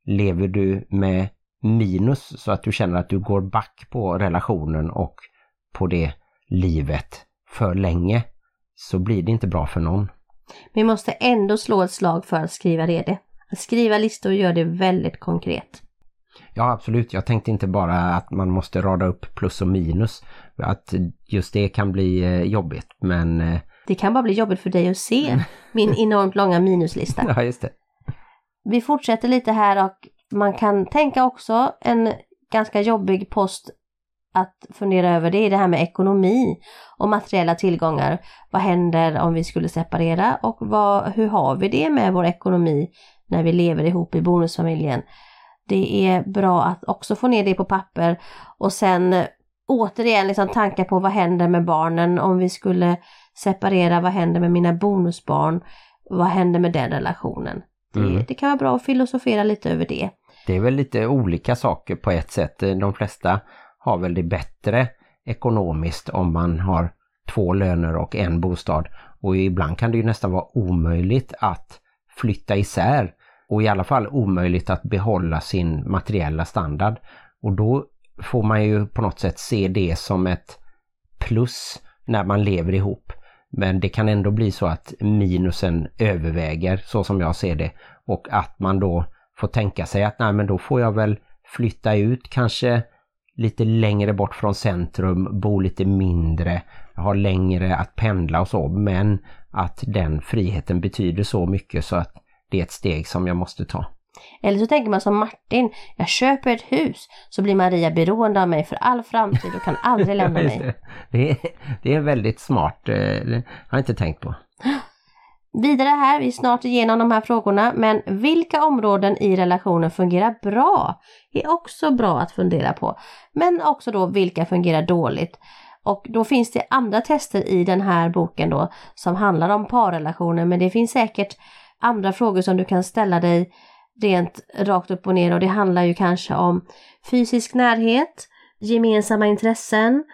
lever du med minus så att du känner att du går back på relationen och på det livet för länge så blir det inte bra för någon.
Vi måste ändå slå ett slag för att skriva det. Att skriva listor gör det väldigt konkret.
Ja absolut, jag tänkte inte bara att man måste rada upp plus och minus. Att just det kan bli eh, jobbigt men... eh,
Det kan bara bli jobbigt för dig att se min enormt långa minuslista.
Ja just det.
Vi fortsätter lite här och man kan tänka också en ganska jobbig post att fundera över det är det här med ekonomi och materiella tillgångar. Vad händer om vi skulle separera och vad, hur har vi det med vår ekonomi när vi lever ihop i bonusfamiljen? Det är bra att också få ner det på papper och sen återigen liksom tankar på vad händer med barnen om vi skulle separera, vad händer med mina bonusbarn? Vad händer med den relationen? Det,
Mm.
det kan vara bra att filosofera lite över det.
Det är väl lite olika saker på ett sätt. De flesta har väl det bättre ekonomiskt om man har två löner och en bostad. Och ibland kan det ju nästan vara omöjligt att flytta isär och i alla fall omöjligt att behålla sin materiella standard. Och då får man ju på något sätt se det som ett plus när man lever ihop. Men det kan ändå bli så att minusen överväger så som jag ser det och att man då får tänka sig att nej men då får jag väl flytta ut kanske lite längre bort från centrum, bo lite mindre, ha längre att pendla och så men att den friheten betyder så mycket så att det är ett steg som jag måste ta.
Eller så tänker man som Martin, jag köper ett hus så blir Maria beroende av mig för all framtid och kan aldrig lämna mig.
det. Det, är, det är väldigt smart, eh, det har jag inte tänkt på.
Vidare här, vi är snart igenom de här frågorna, men vilka områden i relationen fungerar bra? är också bra att fundera på. Men också då vilka fungerar dåligt? Och då finns det andra tester i den här boken då som handlar om parrelationer, men det finns säkert andra frågor som du kan ställa dig rent rakt upp och ner och det handlar ju kanske om fysisk närhet, gemensamma intressen,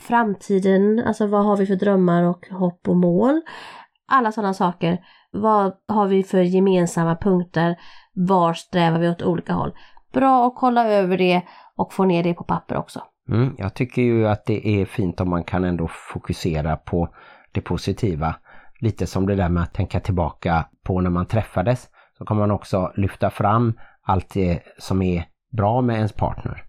framtiden, alltså vad har vi för drömmar och hopp och mål, alla sådana saker. Vad har vi för gemensamma punkter? Var strävar vi åt olika håll? Bra att kolla över det och få ner det på papper också.
Mm, jag tycker ju att det är fint om man kan ändå fokusera på det positiva. Lite som det där med att tänka tillbaka på när man träffades. Så kan man också lyfta fram allt det som är bra med ens partner.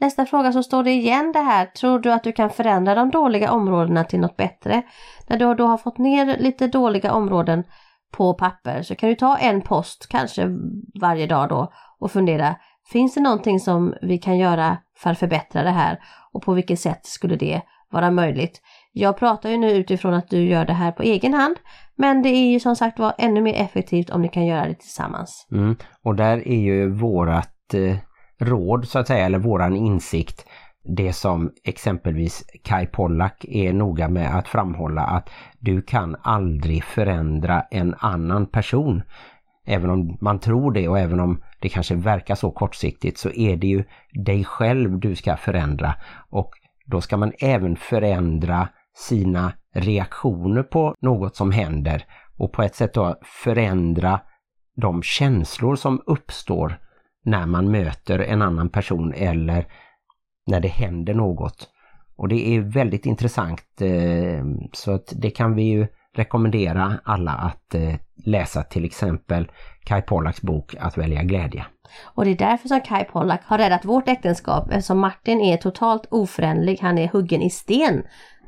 Nästa fråga så står det igen det här. Tror du att du kan förändra de dåliga områdena till något bättre? När du då har fått ner lite dåliga områden på papper så kan du ta en post kanske varje dag då och fundera. Finns det någonting som vi kan göra för att förbättra det här? Och på vilket sätt skulle det vara möjligt? Jag pratar ju nu utifrån att du gör det här på egen hand. Men det är ju som sagt var ännu mer effektivt om ni kan göra det tillsammans.
Mm. Och där är ju vårat eh, råd så att säga, eller våran insikt, det som exempelvis Kai Pollak är noga med att framhålla att du kan aldrig förändra en annan person. Även om man tror det och även om det kanske verkar så kortsiktigt så är det ju dig själv du ska förändra. Och då ska man även förändra sina reaktioner på något som händer och på ett sätt då förändra de känslor som uppstår när man möter en annan person eller när det händer något. Och det är väldigt intressant eh, så att det kan vi ju rekommendera alla att eh, läsa till exempel Kai Pollaks bok Att välja glädje.
Och det är därför som Kai Pollak har räddat vårt äktenskap eftersom Martin är totalt oförändlig, han är huggen i sten.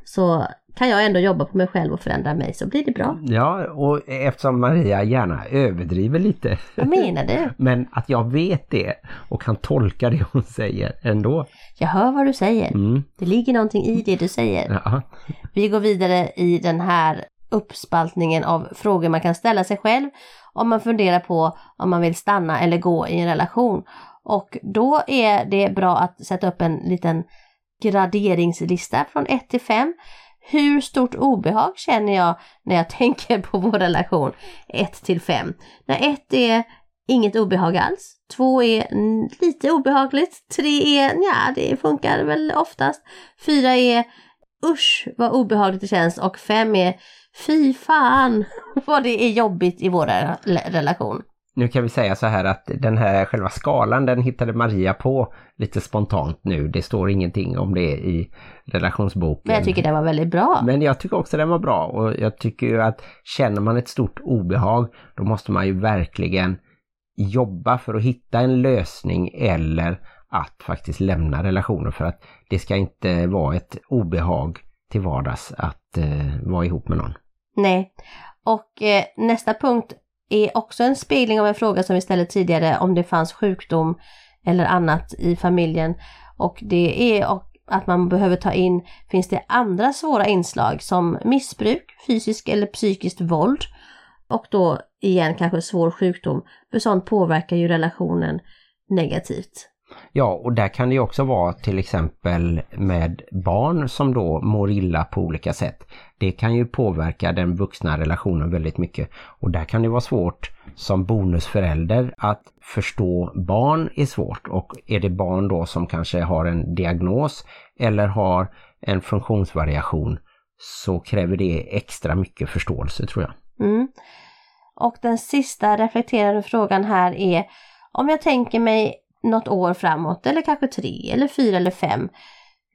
Så kan jag ändå jobba på mig själv och förändra mig så blir det bra.
Ja, och eftersom Maria gärna överdriver lite.
Vad menar du?
Men att jag vet det och kan tolka det hon säger ändå.
Jag hör vad du säger.
Mm.
Det ligger någonting i det du säger.
Ja.
Vi går vidare i den här uppspaltningen av frågor man kan ställa sig själv om man funderar på om man vill stanna eller gå i en relation. Och då är det bra att sätta upp en liten graderingslista från 1 till 5. Hur stort obehag känner jag när jag tänker på vår relation? 1 till 5. När 1 är inget obehag alls. 2 är lite obehagligt. 3 är ja, det funkar väl oftast. 4 är usch vad obehagligt det känns och 5 är fy fan vad det är jobbigt i vår relation.
Nu kan vi säga så här att den här själva skalan den hittade Maria på lite spontant nu. Det står ingenting om det i relationsboken.
Men jag tycker det var väldigt bra.
Men jag tycker också den var bra och jag tycker ju att känner man ett stort obehag då måste man ju verkligen jobba för att hitta en lösning eller att faktiskt lämna relationen för att det ska inte vara ett obehag till vardags att eh, vara ihop med någon.
Nej. Och eh, nästa punkt är också en spegling av en fråga som vi ställde tidigare om det fanns sjukdom eller annat i familjen. Och det är att man behöver ta in, finns det andra svåra inslag som missbruk, fysiskt eller psykiskt våld och då igen kanske svår sjukdom. För sånt påverkar ju relationen negativt.
Ja, och där kan det också vara till exempel med barn som då mår illa på olika sätt. Det kan ju påverka den vuxna relationen väldigt mycket. Och där kan det vara svårt som bonusförälder att förstå barn är svårt. Och är det barn då som kanske har en diagnos eller har en funktionsvariation så kräver det extra mycket förståelse tror jag.
Mm. Och den sista reflekterande frågan här är om jag tänker mig något år framåt eller kanske tre eller fyra eller fem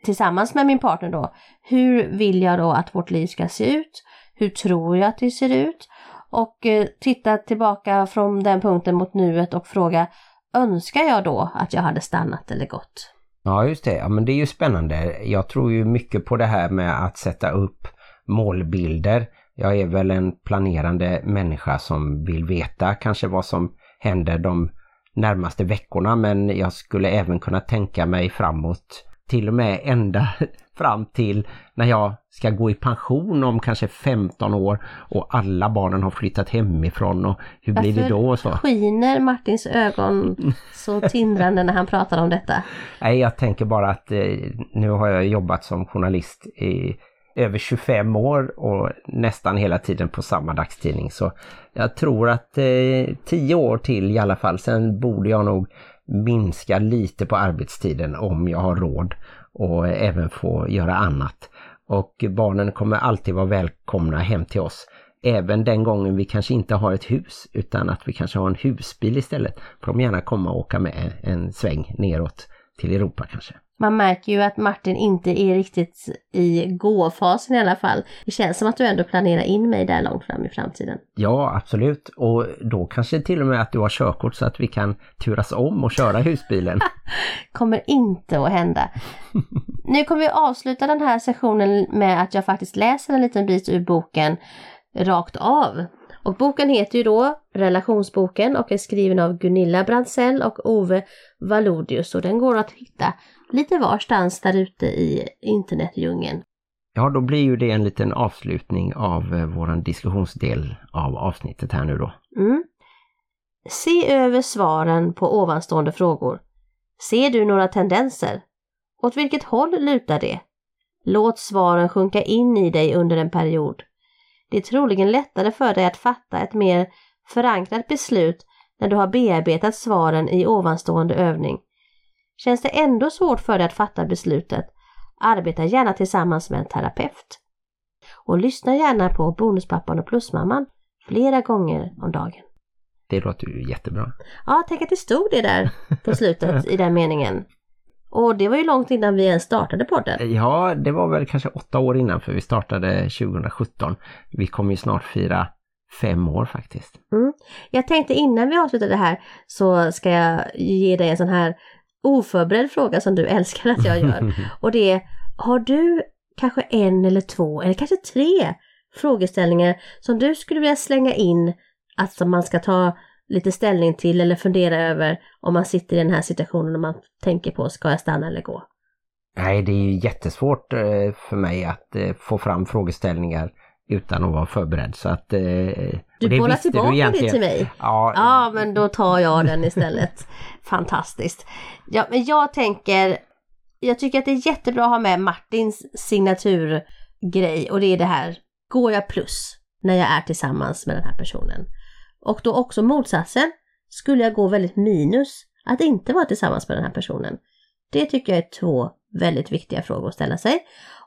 tillsammans med min partner då. Hur vill jag då att vårt liv ska se ut? Hur tror jag att det ser ut? Och eh, titta tillbaka från den punkten mot nuet och fråga önskar jag då att jag hade stannat eller gått?
Ja just det, ja, men det är ju spännande. Jag tror ju mycket på det här med att sätta upp målbilder. Jag är väl en planerande människa som vill veta kanske vad som händer de närmaste veckorna men jag skulle även kunna tänka mig framåt till och med ända fram till när jag ska gå i pension om kanske 15 år och alla barnen har flyttat hemifrån och hur blir det då och så?
skiner Martins ögon så tindrande när han pratar om detta?
Nej, jag tänker bara att eh, nu har jag jobbat som journalist i över 25 år och nästan hela tiden på samma dagstidning. Så jag tror att eh, 10 år till i alla fall. Sen borde jag nog minska lite på arbetstiden om jag har råd och även få göra annat. Och barnen kommer alltid vara välkomna hem till oss. Även den gången vi kanske inte har ett hus utan att vi kanske har en husbil istället. Får de gärna komma och åka med en sväng neråt till Europa kanske.
Man märker ju att Martin inte är riktigt i gå-fasen i alla fall. Det känns som att du ändå planerar in mig där långt fram i framtiden.
Ja, absolut. Och då kanske till och med att du har körkort så att vi kan turas om och köra husbilen.
Kommer inte att hända. Nu kommer vi avsluta den här sessionen med att jag faktiskt läser en liten bit ur boken rakt av. Och boken heter ju då Relationsboken och är skriven av Gunilla Brandsell och Ove Valodius och den går att hitta lite varstans där ute i internetdjungeln.
Ja, då blir ju det en liten avslutning av eh, våran diskussionsdel av avsnittet här nu då.
Mm. Se över svaren på ovanstående frågor. Ser du några tendenser? Åt vilket håll lutar det? Låt svaren sjunka in i dig under en period. Det är troligen lättare för dig att fatta ett mer förankrat beslut när du har bearbetat svaren i ovanstående övning. Känns det ändå svårt för dig att fatta beslutet? Arbeta gärna tillsammans med en terapeut. Och lyssna gärna på Bonuspappan och Plusmamman flera gånger om dagen.
Det låter ju jättebra.
Ja, tänk att det stod det där på slutet i den meningen. Och det var ju långt innan vi ens startade podden.
Ja, det var väl kanske åtta år innan för vi startade 2017. Vi kommer ju snart fira fem år faktiskt.
Jag tänkte innan vi avslutar det här så ska jag ge dig en sån här oförberedd fråga som du älskar att jag gör. Och det är, har du kanske en eller två eller kanske tre frågeställningar som du skulle vilja slänga in att man ska ta lite ställning till eller fundera över om man sitter i den här situationen och man tänker på ska jag stanna eller gå?
Nej, det är ju jättesvårt eh, för mig att eh, få fram frågeställningar utan att vara förberedd. Så att,
Du
det
bollar tillbaka det
egentligen.
till mig.
Ja,
Ja, men då tar jag den istället. Fantastiskt. Ja, men jag tänker, jag tycker att det är jättebra att ha med Martins signaturgrej och det är det här, går jag plus när jag är tillsammans med den här personen? Och då också motsatsen, skulle jag gå väldigt minus att inte vara tillsammans med den här personen? Det tycker jag är två väldigt viktiga frågor att ställa sig.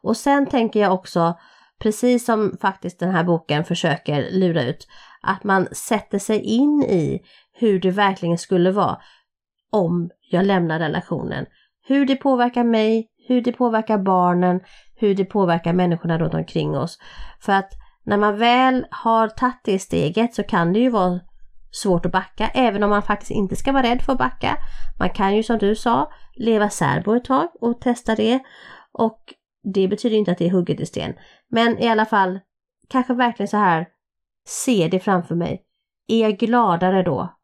Och sen tänker jag också, precis som faktiskt den här boken försöker lura ut, att man sätter sig in i hur det verkligen skulle vara om jag lämnar relationen. Hur det påverkar mig, hur det påverkar barnen, hur det påverkar människorna runt omkring oss. För att när man väl har tagit det steget så kan det ju vara svårt att backa, även om man faktiskt inte ska vara rädd för att backa. Man kan ju som du sa leva särbo ett tag och testa det. Och det betyder inte att det är hugget i sten. Men i alla fall, kanske verkligen så här, se det framför mig. Är jag gladare då?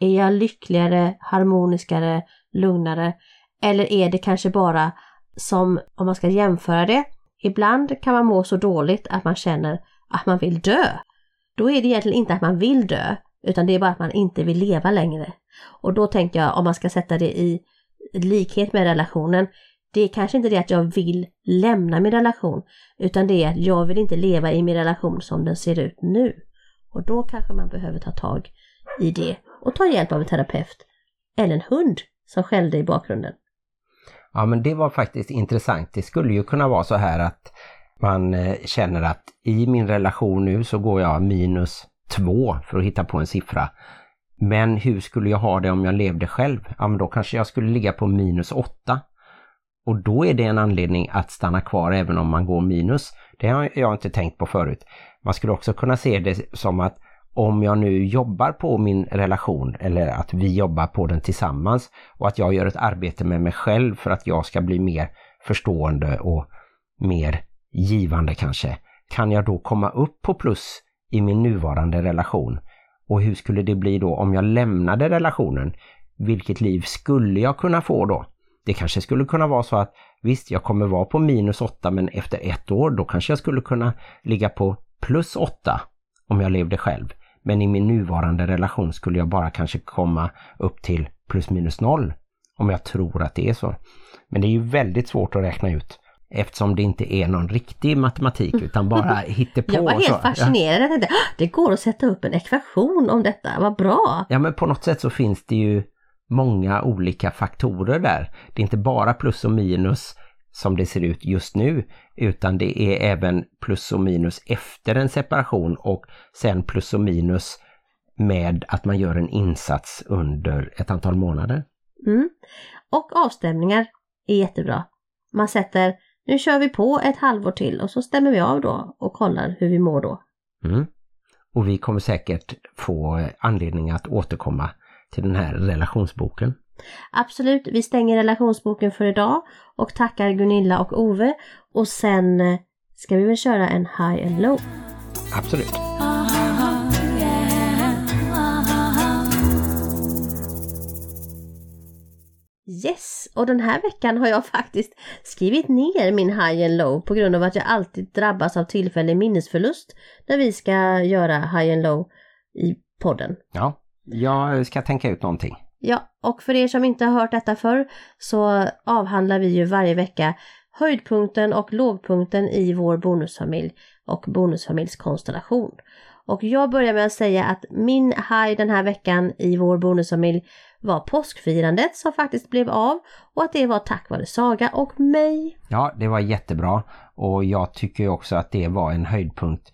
Är jag lyckligare, harmoniskare, lugnare? Eller är det kanske bara som, om man ska jämföra det, ibland kan man må så dåligt att man känner att man vill dö. Då är det egentligen inte att man vill dö, utan det är bara att man inte vill leva längre. Och då tänker jag, om man ska sätta det i likhet med relationen, det är kanske inte det att jag vill lämna min relation, utan det är att jag vill inte leva i min relation som den ser ut nu. Och då kanske man behöver ta tag i det och ta hjälp av en terapeut. Eller en hund som skällde i bakgrunden.
Ja men det var faktiskt intressant. Det skulle ju kunna vara så här att man eh, känner att i min relation nu så går jag minus två för att hitta på en siffra. Men hur skulle jag ha det om jag levde själv? Ja men då kanske jag skulle ligga på minus åtta. Och då är det en anledning att stanna kvar även om man går minus. Det har jag inte tänkt på förut. Man skulle också kunna se det som att om jag nu jobbar på min relation eller att vi jobbar på den tillsammans och att jag gör ett arbete med mig själv för att jag ska bli mer förstående och mer givande kanske. Kan jag då komma upp på plus i min nuvarande relation? Och hur skulle det bli då om jag lämnade relationen? Vilket liv skulle jag kunna få då? Det kanske skulle kunna vara så att visst, jag kommer vara på minus åtta men efter ett år då kanske jag skulle kunna ligga på plus åtta om jag levde själv. Men i min nuvarande relation skulle jag bara kanske komma upp till plus minus noll. Om jag tror att det är så. Men det är ju väldigt svårt att räkna ut. Eftersom det inte är någon riktig matematik utan bara hittepå.
Jag var
och så.
helt fascinerad. "Ah, det går att sätta upp en ekvation om detta, vad bra!
Ja men på något sätt så finns det ju många olika faktorer där. Det är inte bara plus och minus som det ser ut just nu utan det är även plus och minus efter en separation och sen plus och minus med att man gör en insats under ett antal månader.
Mm. Och avstämningar är jättebra. Man sätter, nu kör vi på ett halvår till och så stämmer vi av då och kollar hur vi mår då.
Mm. Och vi kommer säkert få anledning att återkomma till den här relationsboken.
Absolut, vi stänger relationsboken för idag och tackar Gunilla och Ove och sen ska vi väl köra en high and low.
Absolut.
Yes, och den här veckan har jag faktiskt skrivit ner min high and low på grund av att jag alltid drabbas av tillfällig minnesförlust när vi ska göra high and low i podden.
Ja, jag ska tänka ut någonting.
Ja, och för er som inte har hört detta förr så avhandlar vi ju varje vecka höjdpunkten och lågpunkten i vår bonusfamilj och bonusfamiljskonstellation. Och jag börjar med att säga att min high den här veckan i vår bonusfamilj var påskfirandet som faktiskt blev av och att det var tack vare Saga och mig.
Ja, det var jättebra och jag tycker också att det var en höjdpunkt.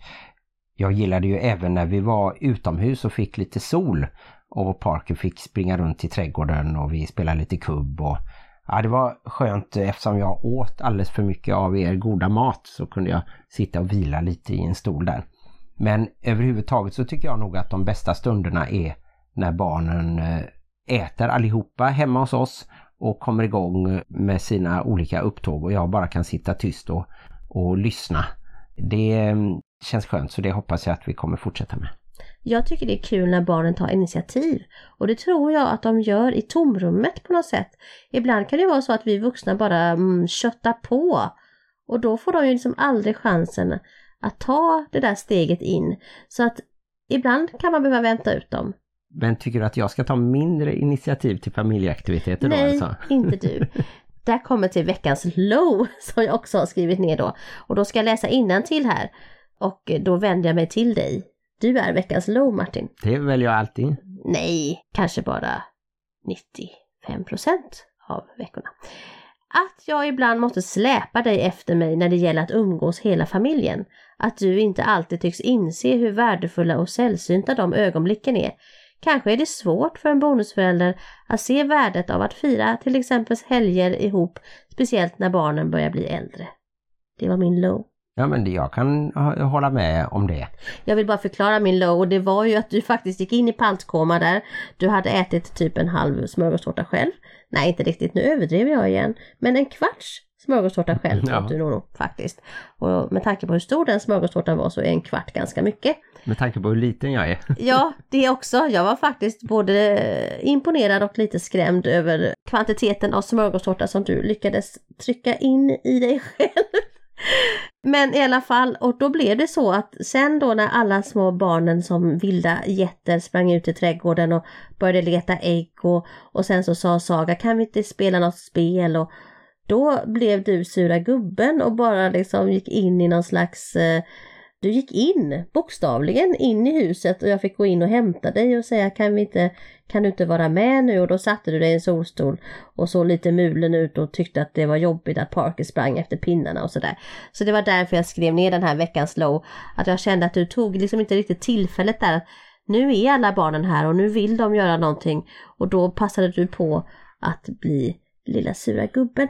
Jag gillade ju även när vi var utomhus och fick lite sol och Parker fick springa runt i trädgården och vi spelade lite kubb och ja, det var skönt eftersom jag åt alldeles för mycket av er goda mat så kunde jag sitta och vila lite i en stol där. Men överhuvudtaget så tycker jag nog att de bästa stunderna är när barnen eh, äter allihopa hemma hos oss och kommer igång med sina olika upptåg och jag bara kan sitta tyst och, och lyssna. Det mm, känns skönt så det hoppas jag att vi kommer fortsätta med.
Jag tycker det är kul när barnen tar initiativ och det tror jag att de gör i tomrummet på något sätt. Ibland kan det vara så att vi vuxna bara mm, köttar på och då får de ju liksom aldrig chansen att ta det där steget in. Så att ibland kan man behöva vänta ut dem.
Men tycker du att jag ska ta mindre initiativ till familjeaktiviteter
Nej,
då alltså?
inte du. Där kommer till veckans low som jag också har skrivit ner då. Och då ska jag läsa till här. Och då vänder jag mig till dig. Du är veckans low Martin.
Det väljer jag alltid.
Nej, kanske bara 95 procent av veckorna. Att jag ibland måste släpa dig efter mig när det gäller att umgås hela familjen. Att du inte alltid tycks inse hur värdefulla och sällsynta de ögonblicken är. Kanske är det svårt för en bonusförälder att se värdet av att fira till exempel helger ihop, speciellt när barnen börjar bli äldre. Det var min low.
Ja men jag kan hålla med om det.
Jag vill bara förklara min low och det var ju att du faktiskt gick in i paltkoma där. Du hade ätit typ en halv smörgåstårta själv. Nej inte riktigt, nu överdrev jag igen. Men en kvarts smörgåstårta själv ja. du nog faktiskt. Och med tanke på hur stor den smörgåstårtan var så är en kvart ganska mycket.
Med tanke på hur liten jag är.
ja, det också. Jag var faktiskt både imponerad och lite skrämd över kvantiteten av smörgåstårta som du lyckades trycka in i dig själv. Men i alla fall, och då blev det så att sen då när alla små barnen som vilda jätter sprang ut i trädgården och började leta ägg och, och sen så sa Saga kan vi inte spela något spel och då blev du sura gubben och bara liksom gick in i någon slags eh, du gick in, bokstavligen in i huset och jag fick gå in och hämta dig och säga kan vi inte, kan du inte vara med nu? Och då satte du dig i en solstol och såg lite mulen ut och tyckte att det var jobbigt att Parker sprang efter pinnarna och sådär. Så det var därför jag skrev ner den här veckans low, att jag kände att du tog liksom inte riktigt tillfället där. Nu är alla barnen här och nu vill de göra någonting och då passade du på att bli lilla sura gubben.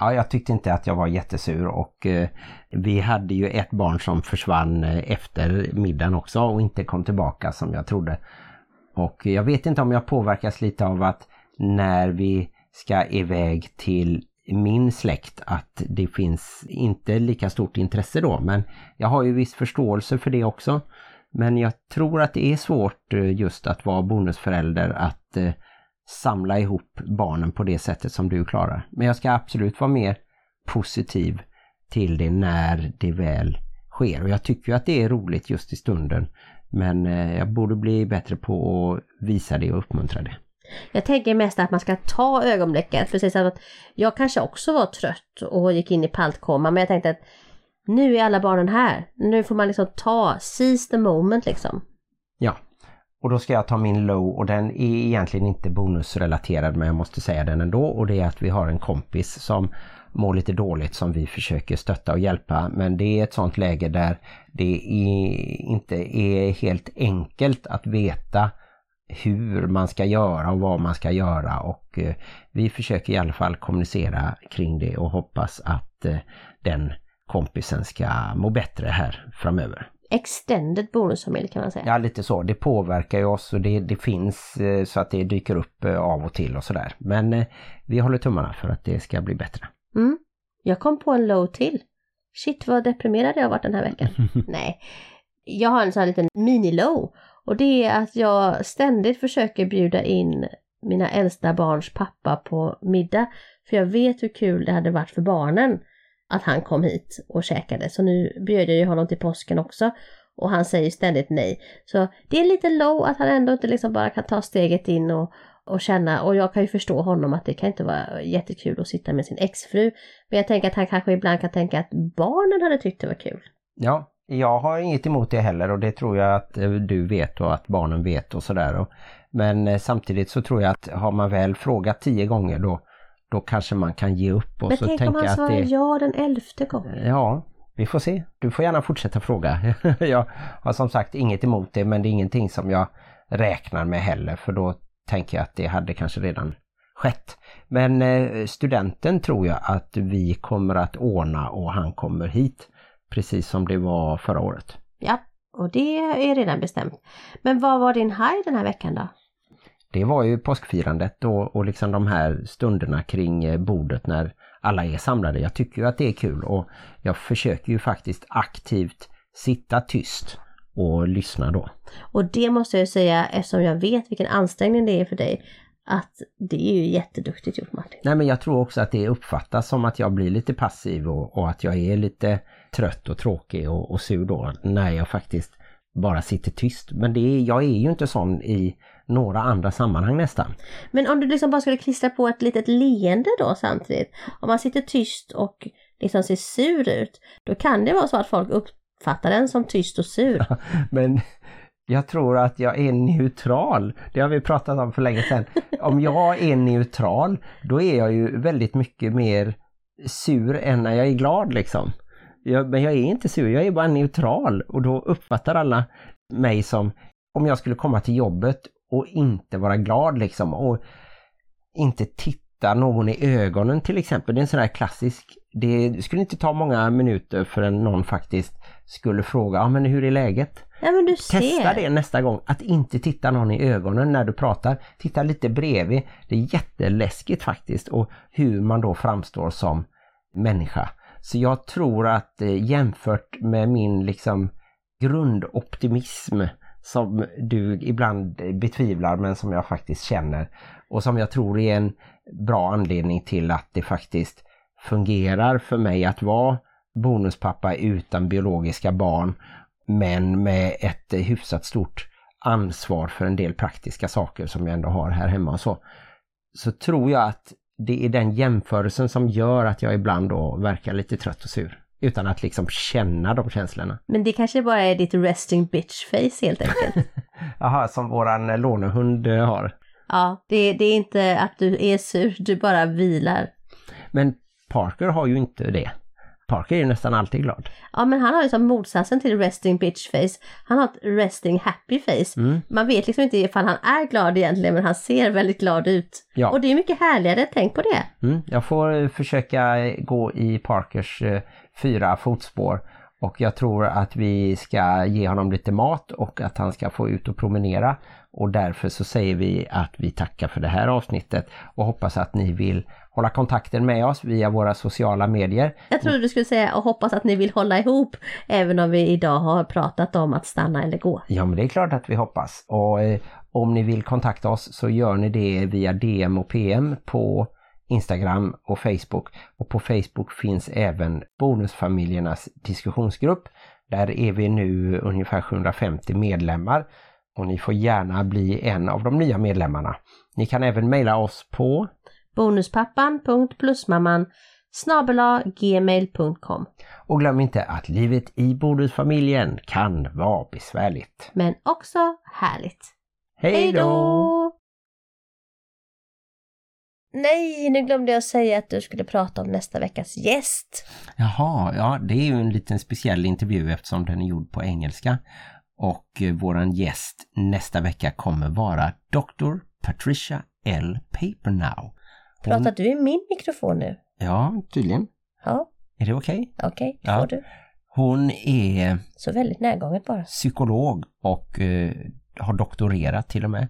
Ja, jag tyckte inte att jag var jättesur och eh, vi hade ju ett barn som försvann eh, efter middagen också och inte kom tillbaka som jag trodde. Och jag vet inte om jag påverkas lite av att när vi ska iväg till min släkt att det finns inte lika stort intresse då men jag har ju viss förståelse för det också. Men jag tror att det är svårt eh, just att vara bonusförälder att eh, samla ihop barnen på det sättet som du klarar. Men jag ska absolut vara mer positiv till det när det väl sker. Och jag tycker att det är roligt just i stunden. Men eh, jag borde bli bättre på att visa det och uppmuntra det.
Jag tänker mest att man ska ta ögonblicket. Precis som att jag kanske också var trött och gick in i paltkoma. Men jag tänkte att nu är alla barnen här. Nu får man liksom ta, seize the moment liksom.
Och då ska jag ta min low och den är egentligen inte bonusrelaterad men jag måste säga den ändå. Och det är att vi har en kompis som mår lite dåligt som vi försöker stötta och hjälpa. Men det är ett sånt läge där det är, inte är helt enkelt att veta hur man ska göra och vad man ska göra och eh, vi försöker i alla fall kommunicera kring det och hoppas att eh, den kompisen ska må bättre här framöver
extended bonusfamilj kan man säga.
Ja lite så, det påverkar ju oss och det, det finns eh, så att det dyker upp eh, av och till och sådär. Men eh, vi håller tummarna för att det ska bli bättre.
Mm. Jag kom på en low till. Shit vad deprimerad jag har varit den här veckan. Nej, jag har en sån här liten mini-low. Och det är att jag ständigt försöker bjuda in mina äldsta barns pappa på middag. För jag vet hur kul det hade varit för barnen att han kom hit och käkade. Så nu bjöd jag ju honom till påsken också. Och han säger ständigt nej. Så det är lite low att han ändå inte liksom bara kan ta steget in och, och känna. Och jag kan ju förstå honom att det kan inte vara jättekul att sitta med sin exfru. Men jag tänker att han kanske ibland kan tänka att barnen hade tyckt det var kul.
Ja, jag har inget emot det heller och det tror jag att eh, du vet och att barnen vet och sådär. Men eh, samtidigt så tror jag att har man väl frågat tio gånger då då kanske man kan ge upp. Och
Men
så
tänk om han svarar det... ja den elfte gången?
Ja, vi får se. Du får gärna fortsätta fråga. jag har som sagt inget emot det men det är ingenting som jag räknar med heller för då tänker jag att det hade kanske redan skett. Men eh, studenten tror jag att vi kommer att ordna och han kommer hit. Precis som det var förra året.
Ja, Och det är redan bestämt. Men vad var din haj den här veckan då?
Det var ju påskfirandet och, och liksom de här stunderna kring eh, bordet när alla är samlade. Jag tycker ju att det är kul och jag försöker ju faktiskt aktivt sitta tyst och lyssna då.
Och det måste jag säga eftersom jag vet vilken ansträngning det är för dig att det är ju jätteduktigt gjort Martin.
Nej men jag tror också att det uppfattas som att jag blir lite passiv och, och att jag är lite trött och tråkig och, och sur då när jag faktiskt bara sitter tyst. Men det är, jag är ju inte sån i några andra sammanhang nästan.
Men om du liksom bara skulle klistra på ett litet leende då samtidigt. Om man sitter tyst och liksom ser sur ut. Då kan det vara så att folk uppfattar den som tyst och sur.
Men jag tror att jag är neutral. Det har vi pratat om för länge sedan. Om jag är neutral, då är jag ju väldigt mycket mer sur än när jag är glad liksom. Jag, men jag är inte sur, jag är bara neutral och då uppfattar alla mig som om jag skulle komma till jobbet och inte vara glad liksom och inte titta någon i ögonen till exempel. Det är en sån här klassisk, det skulle inte ta många minuter förrän någon faktiskt skulle fråga, ja ah, men hur är läget?
Ja men du ser.
Testa det nästa gång, att inte titta någon i ögonen när du pratar. Titta lite bredvid. Det är jätteläskigt faktiskt och hur man då framstår som människa. Så jag tror att eh, jämfört med min liksom grundoptimism som du ibland betvivlar men som jag faktiskt känner och som jag tror är en bra anledning till att det faktiskt fungerar för mig att vara bonuspappa utan biologiska barn men med ett hyfsat stort ansvar för en del praktiska saker som jag ändå har här hemma och så. Så tror jag att det är den jämförelsen som gör att jag ibland då verkar lite trött och sur. Utan att liksom känna de känslorna.
Men det kanske bara är ditt resting bitch face helt enkelt.
Jaha, som våran lånehund eh, har.
Ja, det, det är inte att du är sur, du bara vilar.
Men Parker har ju inte det. Parker är ju nästan alltid glad.
Ja men han har liksom motsatsen till resting bitch face. Han har ett resting happy face.
Mm.
Man vet liksom inte ifall han är glad egentligen men han ser väldigt glad ut.
Ja.
Och det är mycket härligare, tänk på det.
Mm, jag får eh, försöka gå i Parkers eh, fyra fotspår och jag tror att vi ska ge honom lite mat och att han ska få ut och promenera. Och därför så säger vi att vi tackar för det här avsnittet och hoppas att ni vill hålla kontakten med oss via våra sociala medier.
Jag trodde du skulle säga och hoppas att ni vill hålla ihop även om vi idag har pratat om att stanna eller gå.
Ja men det är klart att vi hoppas och eh, om ni vill kontakta oss så gör ni det via DM och PM på Instagram och Facebook. Och på Facebook finns även Bonusfamiljernas diskussionsgrupp. Där är vi nu ungefär 750 medlemmar och ni får gärna bli en av de nya medlemmarna. Ni kan även mejla oss på
bonuspappan.plusmamman gmail.com
och glöm inte att livet i bonusfamiljen kan vara besvärligt.
Men också härligt.
Hej
Hej då! Nej, nu glömde jag säga att du skulle prata om nästa veckas gäst.
Jaha, ja det är ju en liten speciell intervju eftersom den är gjord på engelska. Och eh, våran gäst nästa vecka kommer vara Dr. Patricia L. Papernow. Hon-
Pratar du i min mikrofon nu?
Ja, tydligen.
Ja,
Är det okej?
okej,
Ja.
får du.
Hon är
Så väldigt närgånget bara.
psykolog och eh, har doktorerat till och med.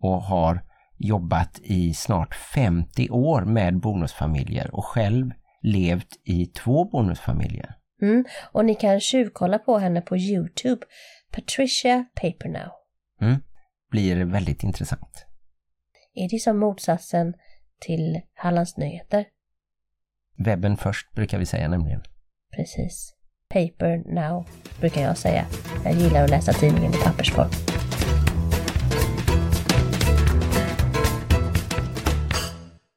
Och har jobbat i snart 50 år med bonusfamiljer och själv levt i två bonusfamiljer.
Mm. Och ni kan tjuvkolla på henne på Youtube. Patricia Papernow.
Mm. Blir väldigt intressant.
Är det som motsatsen till Hallands Nyheter?
Webben först brukar vi säga nämligen.
Precis. Paper now, brukar jag säga. Jag gillar att läsa tidningen i pappersform.